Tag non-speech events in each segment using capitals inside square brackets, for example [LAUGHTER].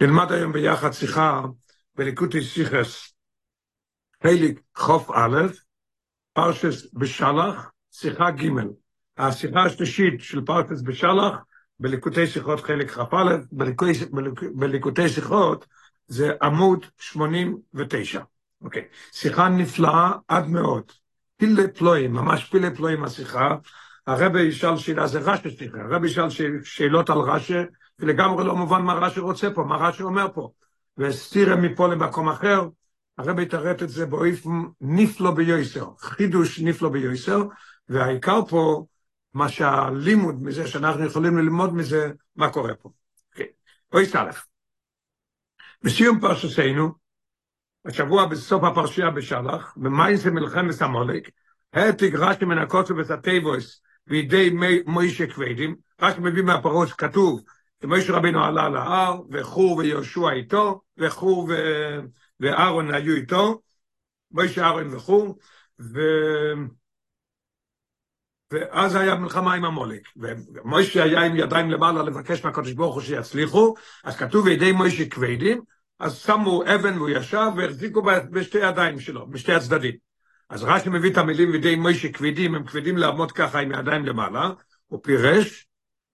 נלמד היום ביחד שיחה בליקוטי סיכס, חלק חוף א', פרשס בשלח, שיחה ג'. השיחה השלישית של פרשס בשלח, בליקוטי שיחות חלק כ"א, בליקוטי שיחות זה עמוד 89. אוקיי, שיחה נפלאה עד מאוד. פילי פלואים, ממש פילי פלואים השיחה. הרבי ישאל שאלה, זה רש"י שיחה, הרבי ישאל שאלות על רש"י, ולגמרי לא מובן מה רש"י רוצה פה, מה רש"י אומר פה. וסתירה מפה למקום אחר, הרבי יתרט את זה באופן נפלא ביוסר, חידוש נפלא ביוסר, והעיקר פה, מה שהלימוד מזה, שאנחנו יכולים ללמוד מזה, מה קורה פה. בואי סלף. בסיום פרשתנו, השבוע בסוף הפרשייה בשלח, במאי זה מלחמת המולק, העתיק רש"י מן הקוצר וסטייבוס בידי מוישה כבדים, רש"י מביא מהפרוש כתוב, שמוישה רבינו עלה להר, וחור ויהושע איתו, וחור ו... ואהרון היו איתו, מוישה אהרון וחור, ו... ואז היה מלחמה עם המולק, ומוישה היה עם ידיים למעלה לבקש מהקדוש ברוך הוא שיצליחו, אז כתוב בידי מוישה כבדים, אז שמו אבן והוא ישב והחזיקו בשתי ידיים שלו, בשתי הצדדים. אז רש"י מביא את המילים בידי מוישה כבדים, הם כבדים לעמוד ככה עם ידיים למעלה, הוא פירש,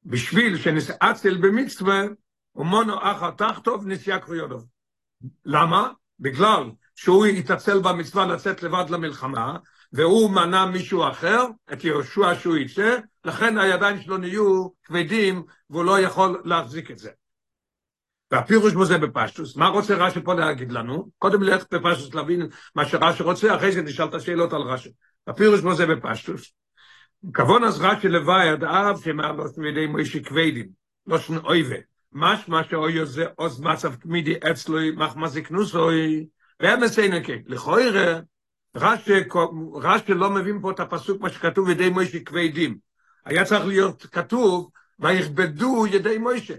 בשביל שנסעצל במצווה, ומונו אחר תחתוב נסיעה קרויודוב. למה? בגלל שהוא יתעצל במצווה לצאת לבד למלחמה, והוא מנע מישהו אחר, את יהושע שהוא יצא, לכן הידיים שלו נהיו כבדים, והוא לא יכול להחזיק את זה. והפירוש בזה בפשטוס, מה רוצה רש"י פה להגיד לנו? קודם ללכת בפשטוס להבין מה שרש"י רוצה, אחרי זה נשאל את השאלות על רש"י. הפירוש בזה בפשטוס. כבון אז רש"י לוואי עד אב שמעל עושים ידי מוישי כבדים, לא שן אויבה. משמע שאוי זה עוז מצב תמידי אצלו מחמזיק נוסוי, והם מסיינו כן, לכוירא, רש"י לא מבין פה את הפסוק מה שכתוב ידי מוישי כבדים. היה צריך להיות כתוב, ויכבדו ידי מוישה.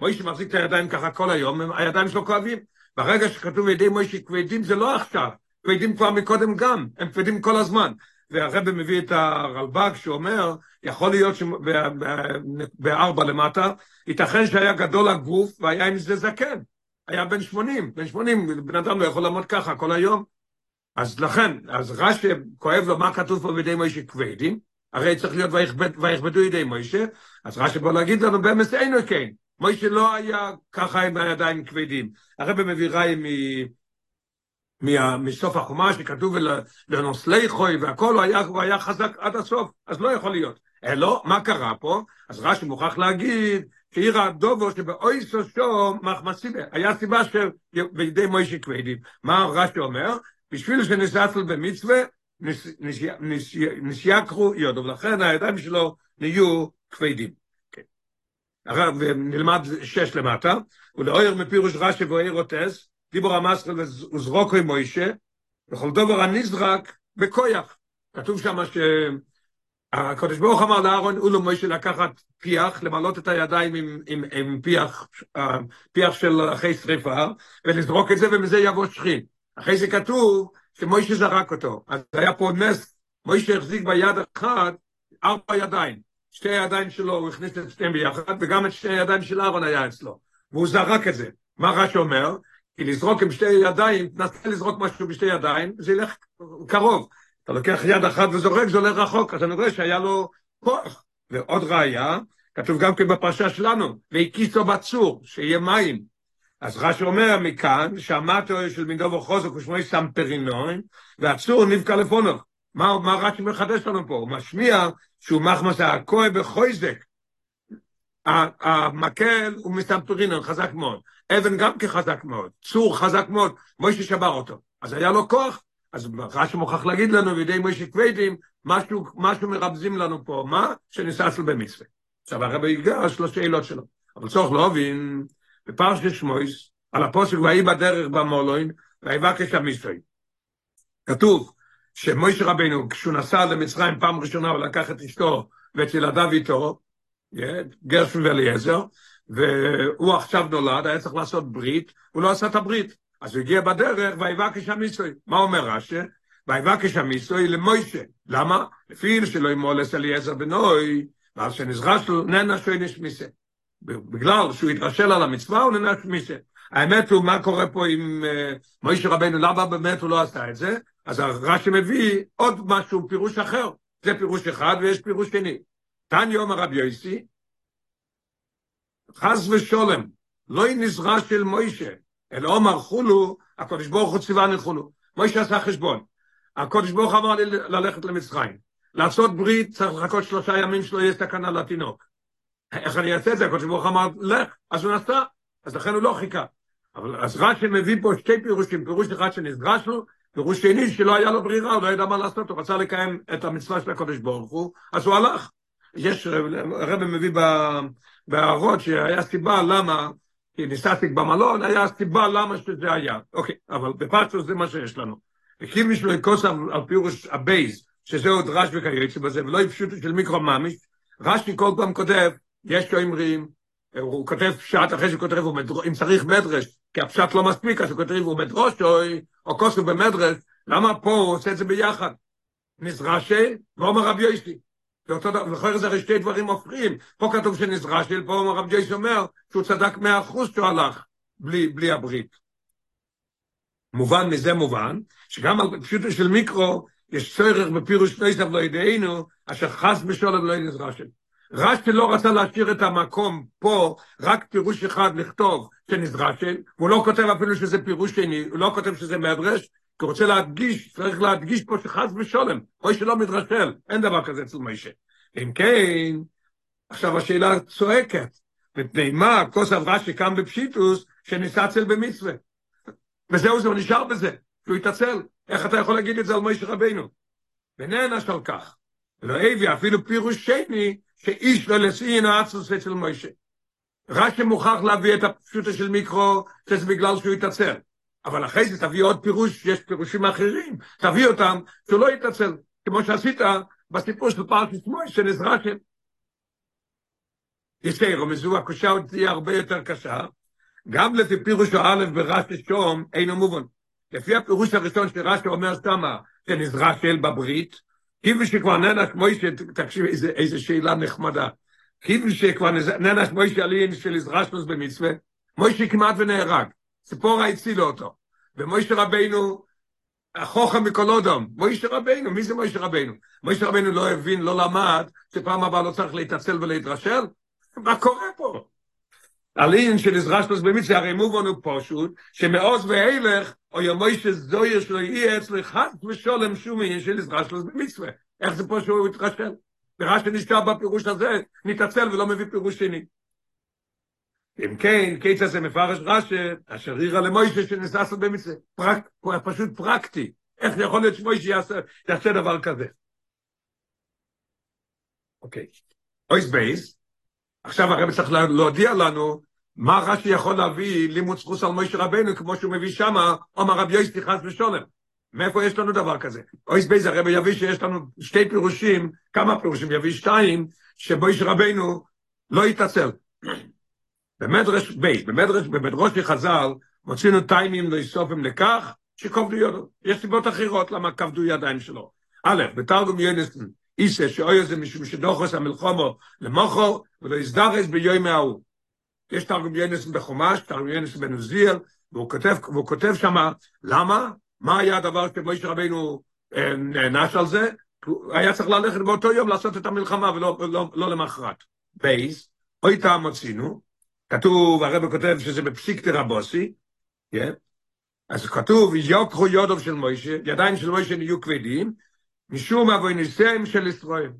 מוישה מחזיק את הידיים ככה כל היום, הידיים שלו כואבים. ברגע שכתוב ידי מוישה כבדים זה לא עכשיו, כבדים כבר מקודם גם, הם כבדים כל הזמן. והרבא מביא את הרלב"ג שאומר, יכול להיות שבארבע למטה, ייתכן שהיה גדול הגוף והיה עם זה זקן. היה בן שמונים, בן שמונים, בן אדם לא יכול לעמוד ככה כל היום. אז לכן, אז רש"י כואב לו מה כתוב פה בידי מוישה כבדים, הרי צריך להיות ויכבדו ידי מוישה, אז רש"י בוא להגיד לנו באמת אינו כן, מוישה לא היה ככה עם הידיים כבדים. הרב מביא ראי מסוף החומש שכתוב לנוסלי חוי והכל, הוא היה, הוא היה חזק עד הסוף, אז לא יכול להיות. אלא, מה קרה פה? אז רש"י מוכרח להגיד שעיר הדובו שבאוי סושו מחמסיבה, היה סיבה שבידי מוישה כבדים. מה רש"י אומר? בשביל שנסעצל במצווה, נסייקרו יודו, ולכן הידיים שלו נהיו כבדים. ונלמד שש למטה, ולאויר מפירוש רש"י ואויר אותס, דיבור המסחל עם מוישה, וכל דובר הנזרק בכויח. כתוב שם שהקדוש ברוך אמר לאהרון, לא מוישה לקחת פיח, למלות את הידיים עם, עם, עם פיח, פיח של אחרי שריפה, ולזרוק את זה ומזה יבוא שכין. אחרי זה כתוב שמוישה זרק אותו. אז היה פה נס, מוישה החזיק ביד אחת ארבע ידיים. שתי הידיים שלו, הוא הכניס את שתיהם ביחד, וגם את שתי הידיים של אהרון היה אצלו. והוא זרק את זה. מה רש"י אומר? כי לזרוק עם שתי ידיים, תנסה לזרוק משהו בשתי ידיים, זה ילך קרוב. אתה לוקח יד אחת וזורק, זה הולך רחוק, אז אני רואה שהיה לו כוח. ועוד ראיה, כתוב גם כן בפרשה שלנו, והקיסו בצור, שיהיה מים. אז רש"י אומר מכאן, שהמטו של מידו וחוזק הוא שמו סמפרינון, והצור נבקע לפונו. מה, מה רש"י מחדש לנו פה? הוא משמיע שהוא מחמס הכוי בחויזק. המקל הוא מסמפרינון, חזק מאוד. אבן גם כחזק מאוד, צור חזק מאוד, מוישה שבר אותו. אז היה לו כוח, אז רש"י מוכרח להגיד לנו בידי מוישה כבדים, משהו, משהו מרבזים לנו פה, מה? שניססל במצווה. עכשיו הרבי ייגש לשאלות שלו. אבל צורך לא הבין, בפרשת שמויס, על הפוסק ויהי בדרך במולוין, ויבקש המצווה. כתוב שמוישה רבנו, כשהוא נסע למצרים פעם ראשונה ולקח את אשתו ואת ילדיו איתו, גרשון ואליעזר, והוא עכשיו נולד, היה צריך לעשות ברית, הוא לא עשה את הברית. אז הוא הגיע בדרך, ויבקש המיסוי. מה אומר רש"י? ויבקש המיסוי למוישה. למה? לפי שלא ימולס אליעזר בנוי, ואז שנזרש לו ננה שוינש מיסה. בגלל שהוא התרשל על המצווה, הוא נענש מישה. האמת הוא, מה קורה פה עם uh, מוישה רבנו, למה באמת הוא לא עשה את זה? אז הרש"י מביא עוד משהו, פירוש אחר. זה פירוש אחד ויש פירוש שני. תן יום הרב יויסי, חס ושולם, לא נזרע של מוישה, אלא אומר חולו, הקודש ברוך הוא ציווה נחולו. מוישה עשה חשבון. הקודש ברוך אמר לי ללכת למצרים. לעשות ברית צריך לחכות שלושה ימים שלא יהיה סכנה לתינוק. איך אני אעשה את זה? הקודש ברוך אמר, לך, אז הוא נסע, אז לכן הוא לא חיכה. אבל אז רש"י מביא פה שתי פירושים, פירוש אחד שנדרש לו, פירוש שני שלא היה לו ברירה, הוא לא ידע מה לעשות, הוא רצה לקיים את המצווה של הקודש ברוך הוא, אז הוא הלך. יש, הרב מביא בהערות שהיה סיבה למה, כי ניסעתי במלון, היה סיבה למה שזה היה. אוקיי, אבל בפרצוס זה מה שיש לנו. וקיב בשבילו יכוס על, פירוש הבייז, שזהו דרש וכיוצא בזה, ולא יפשוט של מיקרו ממש, רש"י כל פעם כותב, יש שאומרים, הוא כותב פשט אחרי שהוא כותב, אם צריך מדרש, כי הפשט לא מספיק, אז הוא כותב, הוא מדרוש, או, או כוסו במדרש, למה פה הוא עושה את זה ביחד? נזרשי, ואומר רבי יוסי. וכל זה הרי שתי דברים הופכים. פה כתוב שנזרשי, פה רבי יוסי אומר, שהוא צדק מאה אחוז שהוא הלך, בלי, בלי הברית. מובן מזה מובן, שגם על פשוטו של מיקרו, יש צורך בפירוש נויסף לא ידענו, אשר חס בשולם לא נזרשי. רש"י לא רצה להשאיר את המקום פה, רק פירוש אחד לכתוב שנזרשן, והוא לא כותב אפילו שזה פירוש שני, הוא לא כותב שזה מדרש, כי רוצה להדגיש, צריך להדגיש פה שחס ושולם, אוי שלא מדרשל, אין דבר כזה אצל מוישה. אם כן, עכשיו השאלה צועקת, מפני מה כוסף רש"י קם בפשיטוס שניסצל במצווה. וזהו זה, הוא נשאר בזה, שהוא יתעצל. איך אתה יכול להגיד את זה על מוישה רבינו? ונענש על כך. לא הביא אפילו פירוש שני, שאיש לא לסעין האצלוס אצל מוישה. רק שמוכרח להביא את הפשוטה של מיקרו, שזה בגלל שהוא יתעצל. אבל אחרי זה תביא עוד פירוש, יש פירושים אחרים, תביא אותם, שהוא לא יתעצל, כמו שעשית בסיפור של פרשת מוישה, נזרשם. יסייר, ומזו הקושה עוד תהיה הרבה יותר קשה, גם לפי פירוש א' ברש"י שום, אינו מובן. לפי הפירוש הראשון של רש"י אומר שמה, שנזרשל בברית, כאילו שכבר ננש מוישה, תקשיב איזה, איזה שאלה נחמדה, כאילו שכבר ננש מוישה עלין של יזרשלוס במצווה, מוישה כמעט ונהרג, ציפורה הצילו אותו, ומוישה רבינו, החוכם מכל אודום, מוישה רבינו, מי זה מוישה רבינו? מוישה רבינו לא הבין, לא למד, שפעם הבאה לא צריך להתעצל ולהתרשל? מה קורה פה? עלין של יזרשלוס במצווה, הרי מובן הוא פשוט, שמעוז ואילך, או ימוי שזויר שלו יהיה אצלו חד ושולם שומי של שלו במצווה. איך זה פה שהוא התרשל? ורש"י נשאר בפירוש הזה, נתעצל ולא מביא פירוש שני. אם כן, כיצד זה מפרש רש"י, אשר אירע למוישה שנתעצל במצווה. פרק, פשוט פרקטי. איך יכול להיות שמוישה יעשה, יעשה דבר כזה? אוקיי. אות ב', עכשיו הרב צריך להודיע לנו מה רש"י יכול להביא לימוד זכות על מוישה רבנו, כמו שהוא מביא שמה, אומר רבי יוסי חס ושלום. מאיפה יש לנו דבר כזה? אות ב' הרב יביא שיש לנו שתי פירושים, כמה פירושים, יביא שתיים, שמוישה רבנו לא יתעצל. במדרש ב', במדרש, במדרש חז"ל, מצינו טעמים נוספים לכך, שכבדו ידיו. יש סיבות אחרות למה כבדו ידיים שלו. א', בתרגום יונתן, איתא שהוא זה משום שדחה המלחמה למחר, ולא נזדרז ביום ההוא. יש תרגום יונתן בחומש, תרגום יונתן בן עוזיאל, והוא כותב, כותב שמה, למה? מה היה הדבר שמוישה רבינו נענש על זה? היה צריך ללכת באותו יום לעשות את המלחמה ולא לא, לא למחרת. בייס, אוי טעם מוצינו, כתוב, הרב כותב שזה בפסיק תרבוסי, yeah. אז כתוב, יוקחו יודוב של מוישה, ידיים של מוישה נהיו כבדים, משום אבויניסם של ישראל.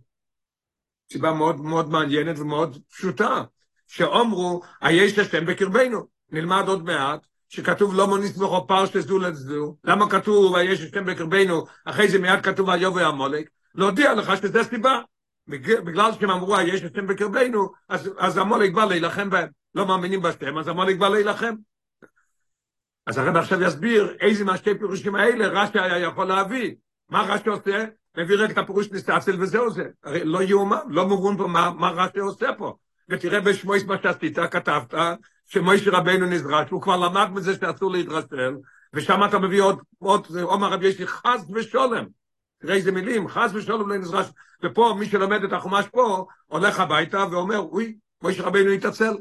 סיבה מאוד מאוד מעניינת ומאוד פשוטה. שאומרו, היש השם בקרבנו. נלמד עוד מעט, שכתוב לא מוניס בכו פרשת זו לצדו. למה כתוב היש השם בקרבנו, אחרי זה מיד כתוב היוב והמולק? להודיע לך שזה סיבה. בגלל שהם אמרו היש השם בקרבנו, אז, אז המולק בא להילחם בהם. לא מאמינים בשם, אז המולק בא להילחם. אז הרב עכשיו יסביר איזה מהשתי פירושים האלה רש"י היה יכול להביא. מה רש"י עושה? מביא רק את הפירוש נסתצל וזהו זה. הרי לא יאומן, לא מובן פה מה, מה רש"י עושה פה. ותראה בשמויס מה שעשית, כתבת, שמוישה רבנו נזרש, הוא כבר למד מזה שאסור להתרסל, ושם אתה מביא עוד, עוד, עומר רבי יש לי חס ושולם. תראה איזה מילים, חס ושולם לא נזרש. ופה, מי שלומד את החומש פה, הולך הביתה ואומר, אוי, מוישה רבנו יתעצל.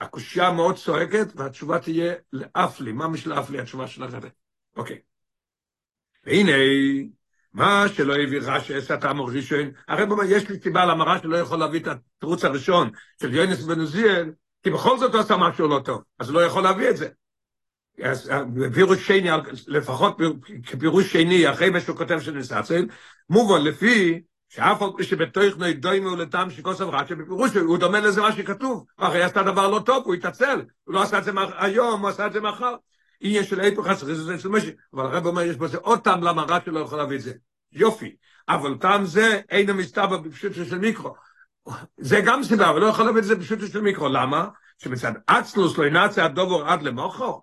הקושייה מאוד צועקת, והתשובה תהיה לאף לי. מה לי התשובה של הרבה? אוקיי. והנה, מה שלא הביא רש"י טעם ראשון, אומר, יש לי סיבה למה שלא יכול להביא את התירוץ הראשון של יוינס בן עוזיאל, כי בכל זאת הוא עשה משהו לא טוב, אז לא יכול להביא את זה. אז פירוש שני, לפחות כפירוש שני, אחרי מה שהוא כותב של נסצל, מובן לפי שאף על פי שבתוך נוידוימו לטעם שכוסף רש"י, בפירוש הוא דומה לזה מה שכתוב, אחרי עשתה דבר לא טוב, הוא התעצל, הוא לא עשה את זה היום, הוא עשה את זה מחר. עניין של היפוך הסריס זה של משהו, אבל הרב אומר, יש בזה עוד טעם למה רש"י לא יכול להביא את זה. יופי. אבל טעם זה אינו מסתבר בפשוט של מיקרו. זה גם סיבה, אבל לא יכול להביא את זה בפשוט של מיקרו. למה? שמצד אצלוס לא ינצה הדובר עד למוחו?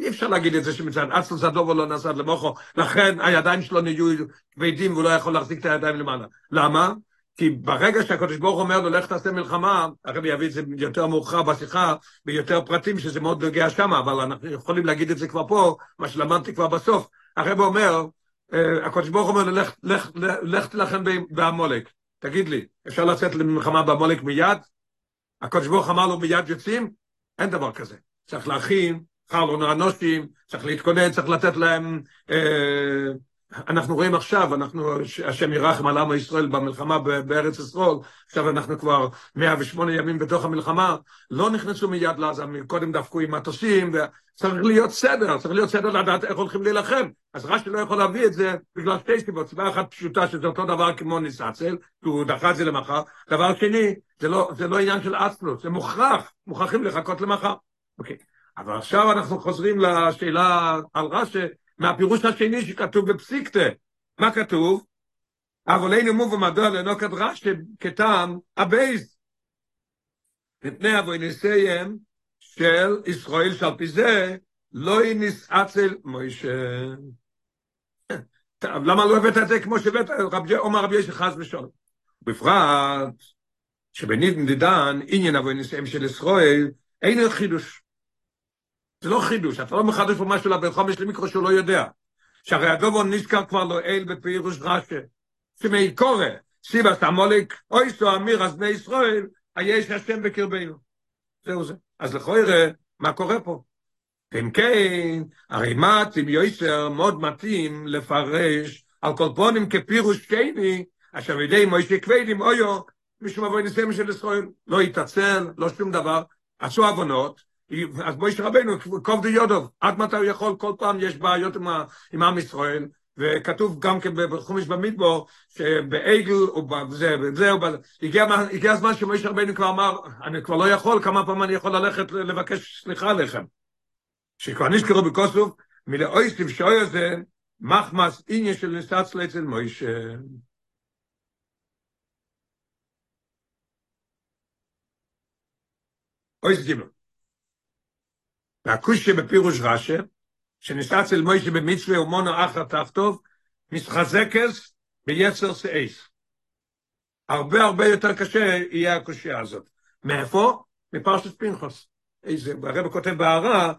אי אפשר להגיד את זה שמצד אצלוס הדובר לא עד למוחו, לכן הידיים שלו נהיו כבדים והוא לא יכול להחזיק את הידיים למעלה. למה? כי ברגע שהקדוש ברוך אומר לו, לך תעשה מלחמה, הרבי יביא את זה יותר מאוחר בשיחה, ביותר פרטים, שזה מאוד נוגע שם, אבל אנחנו יכולים להגיד את זה כבר פה, מה שלמדתי כבר בסוף. הרבי אומר, אה, הקדוש ברוך אומר לו, לך, לך, לך תלחם בעמולק. תגיד לי, אפשר לצאת למלחמה בעמולק מיד? הקדוש ברוך אמר לו, מיד יוצאים? אין דבר כזה. צריך להכין, חלון האנושים, צריך להתכונן, צריך לתת להם... אה, אנחנו רואים עכשיו, אנחנו, השם ירחם על עמו ישראל במלחמה בארץ ישראל, עכשיו אנחנו כבר 108 ימים בתוך המלחמה, לא נכנסו מיד לעזה, קודם דפקו עם מטוסים, וצריך להיות סדר, צריך להיות סדר לדעת איך הולכים להילחם. אז רש"י לא יכול להביא את זה בגלל שתי סיבות, סיבה אחת פשוטה, שזה אותו דבר כמו ניסצל, כי הוא דחה את זה למחר, דבר שני, זה לא, זה לא עניין של אספלוס, זה מוכרח, מוכרחים לחכות למחר. אוקיי, אבל עכשיו אנחנו חוזרים לשאלה על רש"י, מהפירוש השני שכתוב בפסיקתא. מה כתוב? אבל אין מובן מדוע לנוקת רש"י כטעם הבייס. מפני אבויניסיהם של ישראל שעל פי זה לא ינסעצל מוישה. למה לא הבאת את זה כמו שהבאת, אומר רבי ישי חס ושלום. בפרט שבנידן דידן עניין אבויניסיהם של ישראל אין חידוש. זה לא חידוש, אתה לא מחדש פה משהו לבן חומש למיקרו שהוא לא יודע. שהרי הדובו נזכר כבר לא אל בפירוש רש"י. שמי קורא, סיבה סמוליק, אוי סו אמיר אז בני ישראל, היש השם בקרבנו. זהו זה. אז לכוירא, מה קורה פה? אם כן, הרי מתאים יויסר מאוד מתאים לפרש על כל פונים כפירוש שני, אשר ידי מוישה כבדים אויו, משום אבוי ניסיון של ישראל, לא יתעצל, לא שום דבר, עשו עוונות, אז בואי רבנו, קוב יודוב, עד מתי הוא יכול, כל פעם יש בעיות עם, עם ישראל, וכתוב גם כן בחומש במדבור, שבעגל ובזה וזה, הגיע, הגיע הזמן שמויש רבנו כבר אמר, אני כבר לא יכול, כמה פעמים אני יכול ללכת לבקש סליחה עליכם. שכבר נזכרו בקוסוף, מלאויסטיב שוי הזה, מחמס איניה של נסץ אצל מוישה. אויס גימל. והקושי בפירוש רש"י, שניסה אצל מוישה במצווה ומונו אחר תחתוב, מתחזקס ביצר סעיס. הרבה הרבה יותר קשה יהיה הקושייה הזאת. מאיפה? מפרשת פנחוס. איזה, הרב כותב בהערה,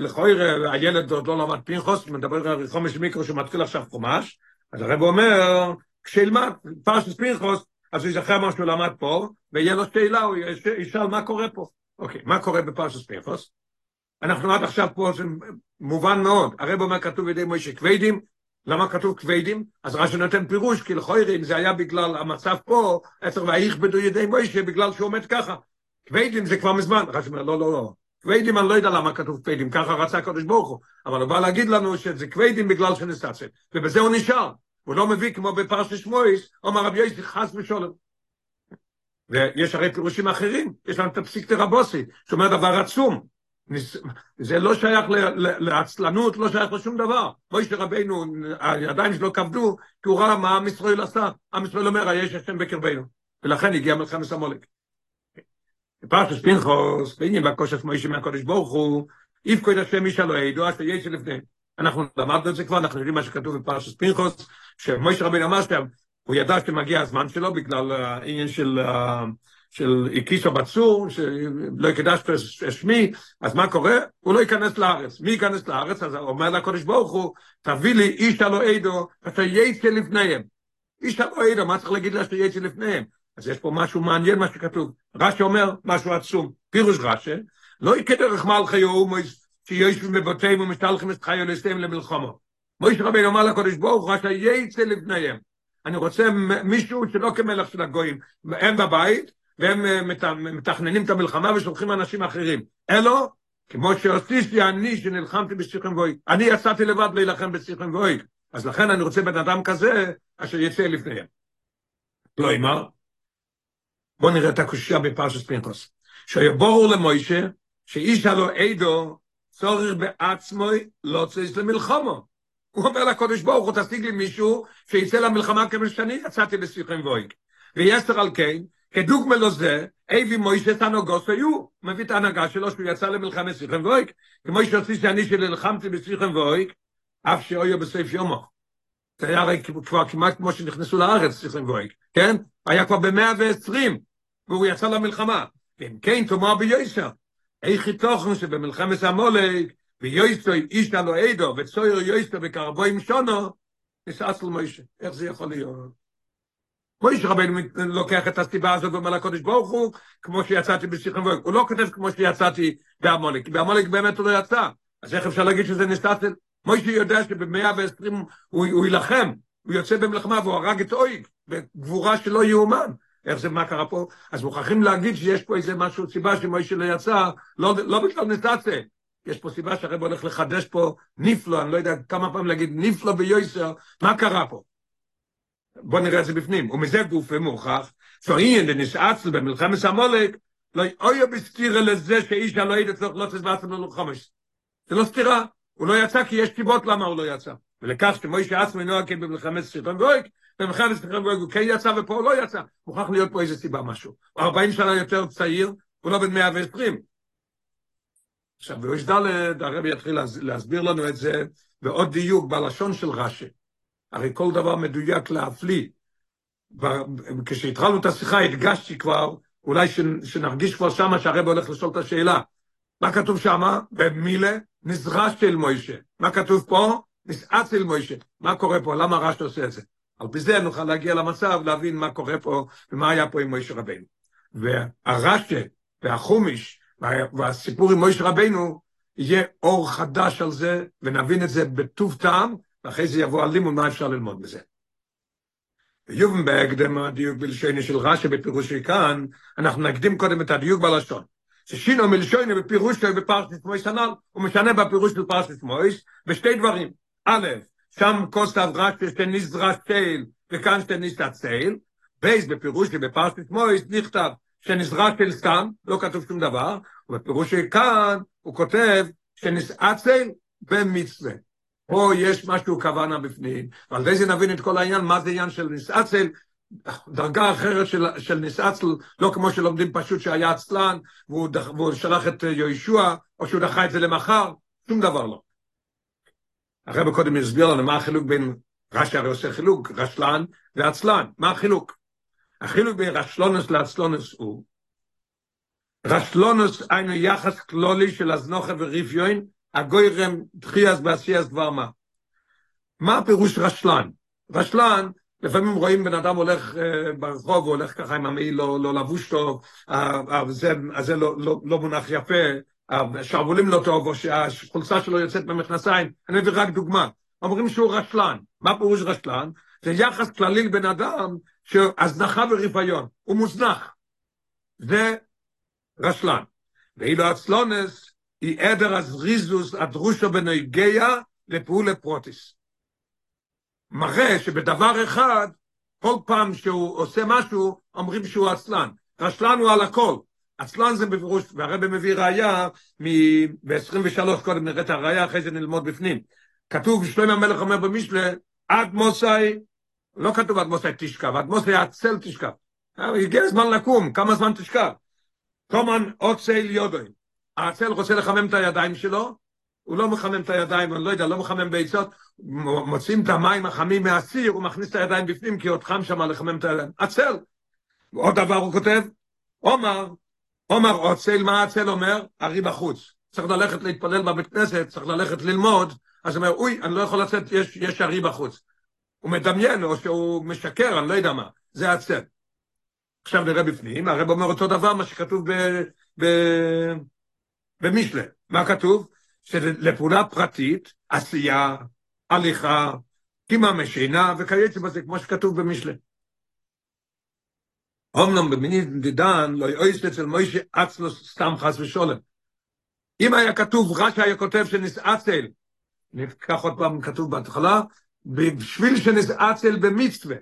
לכויר הילד עוד לא למד פנחוס, מדבר על חומש מיקרו שמתחיל עכשיו חומש, אז הרב אומר, כשילמד פרשת פנחוס, אז הוא יזכר מה שהוא למד פה, ויהיה לו שאלה, הוא ישאל מה קורה פה. אוקיי, מה קורה בפרשת פנחוס? אנחנו עד עכשיו פה, זה מובן מאוד. הרב אומר כתוב ידי מוישה כבדים, למה כתוב כבדים? אז רש"י נותן פירוש, כי לכוירי, אם זה היה בגלל המצב פה, עשר ויכבדו ידי מוישה, בגלל שהוא עומד ככה. כבדים זה כבר מזמן. רש"י אומר, לא, לא, לא. כבדים, אני לא יודע למה כתוב כבדים, ככה רצה הקדוש ברוך הוא. אבל הוא בא להגיד לנו שזה כבדים בגלל שנסתצל. ובזה הוא נשאר. הוא לא מביא כמו בפרשת שמואס, אומר רבי יוסי חס ושולם. ויש הרי פירושים אחרים, יש לנו את הפסיקתא רבוסי, שאומר דבר עצום. זה לא שייך לעצלנות, לא שייך לשום דבר. מוישה רבינו, הידיים שלו כבדו, כי הוא ראה מה עם ישראל עשה. עם ישראל אומר, יש השם בקרבנו. ולכן הגיע מלחמת המולק. פרשת פנחוס, בעניין בקושף מוישה מהקודש ברוך הוא, יפקוד השם איש אלוהי, ידוע שיש לפני. אנחנו למדנו את זה כבר, אנחנו יודעים מה שכתוב בפרשת פנחוס, שמוישה רבינו אמר שם, הוא ידע שמגיע הזמן שלו בגלל העניין של... של הקיסו בצור, שלא יקדש שמי, אז מה קורה? הוא לא ייכנס לארץ. מי ייכנס לארץ? אז אומר לקודש ברוך הוא, תביא לי איש הלא עדו, אשר יצא לפניהם. איש הלא עדו, מה צריך להגיד לה שאתה יצא לפניהם? אז יש פה משהו מעניין מה שכתוב. רש"י אומר משהו עצום. פירוש רש"י, לא יקדרך מלכי אומויס שיושבים בבתיהם ומשתלחים את חיו לסיים למלחמו. מויש רבינו אמר לקודש ברוך הוא, רש"י יצא לפניהם. אני רוצה מישהו שלא כמלך של הגויים, הם בבית, והם מתכננים את המלחמה ושולחים אנשים אחרים. אלו, כמו שעשיתי אני שנלחמתי בסיכם ואויק. אני יצאתי לבד להילחם בסיכם ואויק. אז לכן אני רוצה בן אדם כזה, אשר יצא לפניהם. לא אמר, בואו נראה את הקושייה בפרשת פינקוס. שיבורו למוישה, שאיש הלו עדו, צורך בעצמו לא צריך למלחמו. הוא אומר לקודש ברוך הוא, תשיג לי מישהו שיצא למלחמה כמו שאני יצאתי בסיכם ואויק. ויסר על כן, כדוגמה לו זה, אבי מוישה תנוגוס היו, מביא את ההנהגה שלו שהוא יצא למלחמת סיכם ואויק, כמו שעושים שאני שנלחמתי בסיכם ואויק, אף שאויו בסעיף יומו. זה היה הרי כבר כמעט כמו שנכנסו לארץ, סיכם ואויק, כן? היה כבר במאה ועשרים, והוא יצא למלחמה. ואם כן, תאמר ביויסר, איך תוכן שבמלחמת המולק, ויויסר איש הלו עדו, וצויר יויסר וקרבוים שונו, נסעס למוישה. איך זה יכול להיות? מויש רבנו לוקח את הסיבה הזאת ואומר לקודש ברוך הוא, כמו שיצאתי בשיחם ואוהק. הוא לא כותב כמו שיצאתי בעמולק, כי בעמולק באמת הוא לא יצא. אז איך אפשר להגיד שזה נסתסל? מויש יודע שבמאה ועשרים הוא, יילחם, הוא יוצא במלחמה והוא הרג את אויג, בגבורה שלא יאומן. איך זה, מה קרה פה? אז מוכרחים להגיד שיש פה איזה משהו, סיבה שמויש לא יצא, לא, לא בגלל נסתסל. יש פה סיבה שהרב הולך לחדש פה ניפלו, אני לא יודע כמה פעמים להגיד ניפלו ביויסר, מה קרה פה? בוא נראה את זה בפנים, ומזה גוף ומוכח, שאין דנסעצל במלחמת המולק, לא אוי בסתירה לזה שאיש הלא ידע צריך לא תסבעת לנו חמש. זה לא סתירה, הוא לא יצא כי יש סיבות למה הוא לא יצא. ולכך שמוישה עצמי נועה כן במלחמת סרטון גויק, במלחמת סרטון גויק הוא כן יצא ופה הוא לא יצא. מוכרח להיות פה איזה סיבה משהו. הוא 40 שנה יותר צעיר, הוא לא בן 120. עכשיו, ביוש ד' הרבי יתחיל להסביר לנו את זה בעוד דיוק בלשון של רש"י. הרי כל דבר מדויק להפליא. כשהתחלנו את השיחה הדגשתי כבר, אולי שנרגיש כבר שמה שהרב הולך לשאול את השאלה. מה כתוב שמה? במילה נזרש אל מוישה. מה כתוב פה? נסעץ אל מוישה. מה קורה פה? למה רש"י עושה את זה? על פי זה נוכל להגיע למצב, להבין מה קורה פה ומה היה פה עם מוישה רבנו. והרש"י והחומיש והסיפור עם מוישה רבנו, יהיה אור חדש על זה, ונבין את זה בטוב טעם, ואחרי זה יבוא הלימוד מה אפשר ללמוד מזה. ויובן בהקדם הדיוק בלשוני של רש"י בפירושי כאן, אנחנו נקדים קודם את הדיוק בלשון. ששינו מלשוני בפירוש שלו בפרשת מויס הנ"ל, הוא משנה בפירוש של פרשת מויס, בשתי דברים. א', שם כוסף רש"י שנזרש תל, וכאן שנזרש תל, בייס בפירוש של בפרשת מויס נכתב שנזרש תל סתם, לא כתוב שום דבר, ובפירוש כאן הוא כותב שנסעצל במצווה. פה יש משהו כוונה בפנים, ועל זה נבין את כל העניין, מה זה עניין של נסעצל, דרגה אחרת של, של נסעצל, לא כמו שלומדים פשוט שהיה עצלן, והוא, דח, והוא שלח את יהושע, או שהוא דחה את זה למחר, שום דבר לא. הרב קודם הסביר לנו מה החילוק בין, רש"י הרי עושה חילוק, רשלן ועצלן, מה החילוק? החילוק בין רשלונוס לעצלונוס הוא, רשלונוס היינו יחס כלולי של הזנוחה וריפיון, הגוירם דחייס בעשייס דבר מה. מה הפירוש רשלן? רשלן, לפעמים רואים בן אדם הולך uh, ברחוב, הוא הולך ככה עם המעיל לא, לא לבוש טוב, הזה, הזה לא, לא, לא מונח יפה, השרוולים לא טוב, או שהחולצה שלו יוצאת במכנסיים, אני מביא רק דוגמה. אומרים שהוא רשלן. מה פירוש רשלן? זה יחס כללי לבן אדם שהזנחה ורפיון, הוא מוזנח. זה רשלן. ואילו הצלונס, היא עדר הזריזוס הדרושו בנויגיה לפעולה פרוטיס. מראה שבדבר אחד, כל פעם שהוא עושה משהו, אומרים שהוא עצלן. עצלן הוא על הכל. עצלן זה בפירוש, והרבא מביא ראייה ב-23, קודם נראה את הראייה, אחרי זה נלמוד בפנים. כתוב, שלמה המלך אומר במשלה, עד מוסאי, לא כתוב עד מוסאי תשכב, עד מוסאי עצל תשכב. הגיע הזמן לקום, כמה זמן תשכב? תומן עוצל יודוין. העצל רוצה לחמם את הידיים שלו, הוא לא מחמם את הידיים, אני לא יודע, לא מחמם ביצות, מוצאים את המים החמים מהסיר, הוא מכניס את הידיים בפנים, כי עוד חם שם לחמם את הידיים. עצל. עוד דבר הוא כותב, עומר, עומר עוצל, מה העצל אומר? ארי בחוץ. צריך ללכת להתפלל בבית כנסת, צריך ללכת ללמוד, אז הוא אומר, אוי, אני לא יכול לצאת, יש, יש ארי בחוץ. הוא מדמיין, או שהוא משקר, אני לא יודע מה, זה עצל. עכשיו נראה בפנים, הרב אומר אותו דבר מה שכתוב ב, ב, במשלה. מה כתוב? שלפעולה פרטית, עשייה, הליכה, קימה משינה וכייצא בזה, כמו שכתוב במשלה. אמנם במיני דידן לא יאויסט אצל מוישה אצלוס סתם חס ושולם. אם היה כתוב, רש"י היה כותב שנסעצל, ניקח עוד פעם כתוב בהתחלה, בשביל שנסעצל במצווה.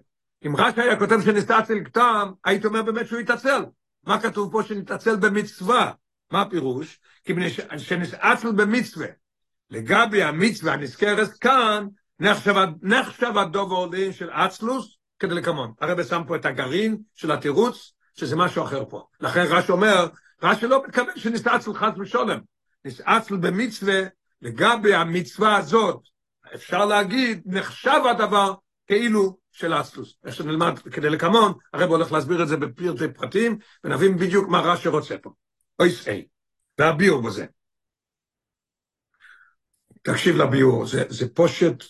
אם רש"י היה כותב שנסעצל כתם, היית אומר באמת שהוא יתעצל. מה כתוב פה שנתעצל במצווה? מה הפירוש? כי שנסעצל במצווה. לגבי המצווה הנזכרת כאן, נחשב, הדוב העולים של אצלוס כדי לקמון. הרב שם פה את הגרעין של התירוץ, שזה משהו אחר פה. לכן רש"י אומר, רש"י לא מתכוון שנסעצל חס ושולם. נסעצל במצווה, לגבי המצווה הזאת, אפשר להגיד, נחשב הדבר כאילו של אסלוס. איך שנלמד כדי לקמון, הרב הולך להסביר את זה בפרטי פרטים, ונבין בדיוק מה רש"י רוצה פה. אויס איי, והביאור בזה. תקשיב לביאור, זה, זה פושט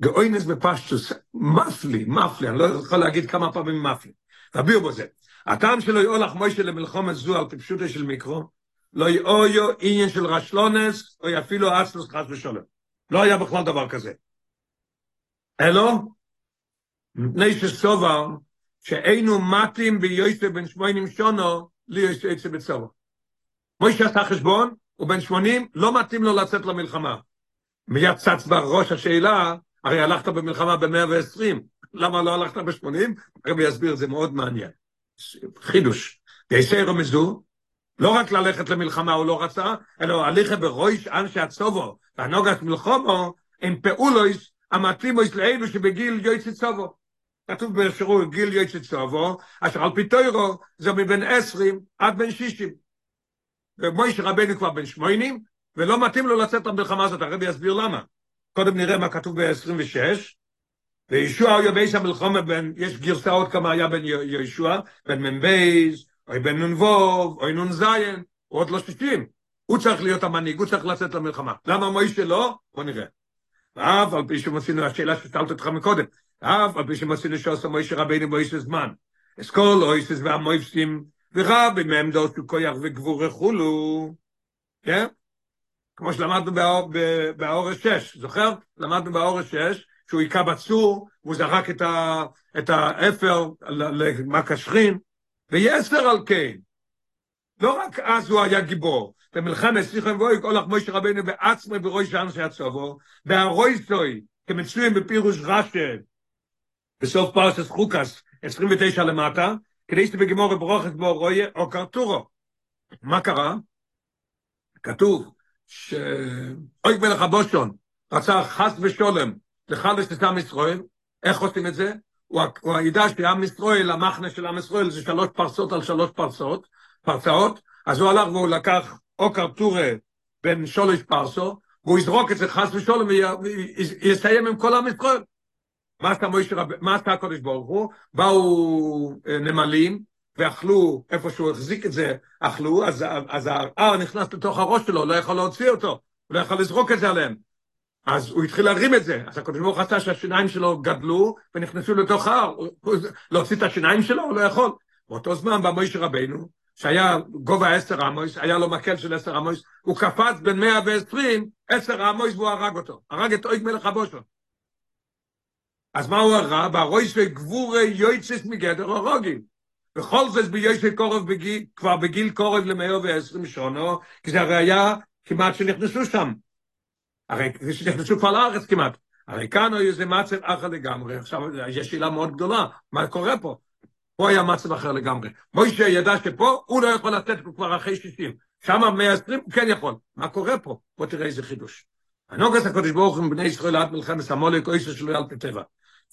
גאוינס בפשטוס, מפלי, מפלי, אני לא יכול להגיד כמה פעמים מפלי. והביאור בזה. הטעם שלו יאולך מוישה למלחומת זו על טיפשוטה של מיקרו, לא יאויו עניין של רשלונס, או אפילו אסלוס חס ושולם. לא היה בכלל דבר כזה. אלו, מפני שסובר, שאינו מתים ביוסף בן שמונים שונו, לי יש עצה בצובר. מוישה עשה חשבון, הוא בן שמונים, לא מתאים לו לצאת למלחמה. מיד צץ בראש השאלה, הרי הלכת במלחמה ב-120, למה לא הלכת ב-80? הרבי יסביר, זה מאוד מעניין. חידוש. גייסי רמזו, לא רק ללכת למלחמה הוא לא רצה, אלא הליכה ברויש אנשי הצובו, והנוגת מלחומו, הם פעולויס המתאימויס לאלו שבגיל יויצי צובו. כתוב בשירו גיל יויצי צובו, אשר על פי תוירו זה מבין עשרים עד בין שישים. ומויש רבנו כבר בן שמונים, ולא מתאים לו לצאת למלחמה הזאת, הרבי יסביר למה. קודם נראה מה כתוב ב-26, וישוע הוא יבייס המלחמה בין, יש גרסאות כמה היה בין ישוע, בין ממבייס, או בן נ"ו, או נ"ז, הוא עוד לא שישים. הוא צריך להיות המנהיג, הוא צריך לצאת למלחמה. למה מוישה לא? בוא נראה. ואף על פי שמצינו, השאלה ששאלת אותך מקודם, אף על פי שמצינו שעושה מוישה רבינו מוישה זמן. אסכול אויסס והמויסים, ורבי מהם דורשו כויח וגבור וכולו. כן? כמו שלמדנו באורש 6, זוכר? למדנו באורש 6, שהוא היכה בצור, והוא זרק את האפר למקשכין, ויסר על כן. לא רק אז הוא היה גיבור, במלחמת סיכם ואוי, כל לך מוישה רבינו בעצמו ברוי שאנשי הצובו, והרוי סוי, כמצויים בפירוש רשת, בסוף פרסס חוקס, 29 למטה, כדי שבגמור ברוכת בו רויה או קרטורו. מה קרה? כתוב שאוי מלך הבושון רצה חס ושולם לחלש את עם ישראל, איך עושים את זה? הוא הידע שעם ישראל, המחנה של עם ישראל זה שלוש פרסות על שלוש פרסות, פרסאות, אז הוא הלך והוא לקח עוקר טורה בין שולש פרסו, והוא יזרוק את זה חס ושולם ויסיים עם כל עם ישראל. מה עשה, רב... מה עשה הקודש ברוך הוא? באו נמלים ואכלו, איפה שהוא החזיק את זה, אכלו, אז, אז ההר נכנס לתוך הראש שלו, לא יכול להוציא אותו, הוא לא יכול לזרוק את זה עליהם. אז הוא התחיל להרים את זה, אז הקדוש ברוך עשה שהשיניים שלו גדלו ונכנסו לתוך ההר, להוציא את השיניים שלו הוא לא יכול. באותו זמן בא מוישה רבנו, שהיה גובה עשר עמוס, היה לו מקל של עשר עמוס, הוא קפץ בין מאה ועשרים, עשר עמוס והוא הרג אותו, הרג את אויג מלך הבושו. אז מה הוא הרג? והרויסי גבורי יויצס מגדר הרוגים. וכל זה ביושי קורב בגיל, כבר בגיל קורב למאה ועשרים שונו, כי זה הרי היה כמעט שנכנסו שם. הרי נכנסו כבר לארץ כמעט. הרי כאן היו איזה מצב אחר לגמרי. עכשיו, יש שאלה מאוד גדולה, מה קורה פה? פה היה מצב אחר לגמרי. מוישה ידע שפה הוא לא יכול לתת כבר אחרי 60. שם 120 הוא כן יכול. מה קורה פה? בוא תראה איזה חידוש. הנוגס הקדוש ברוך הוא בני ישראל עד מלחמת המולק או איסו שלו על פי טבע.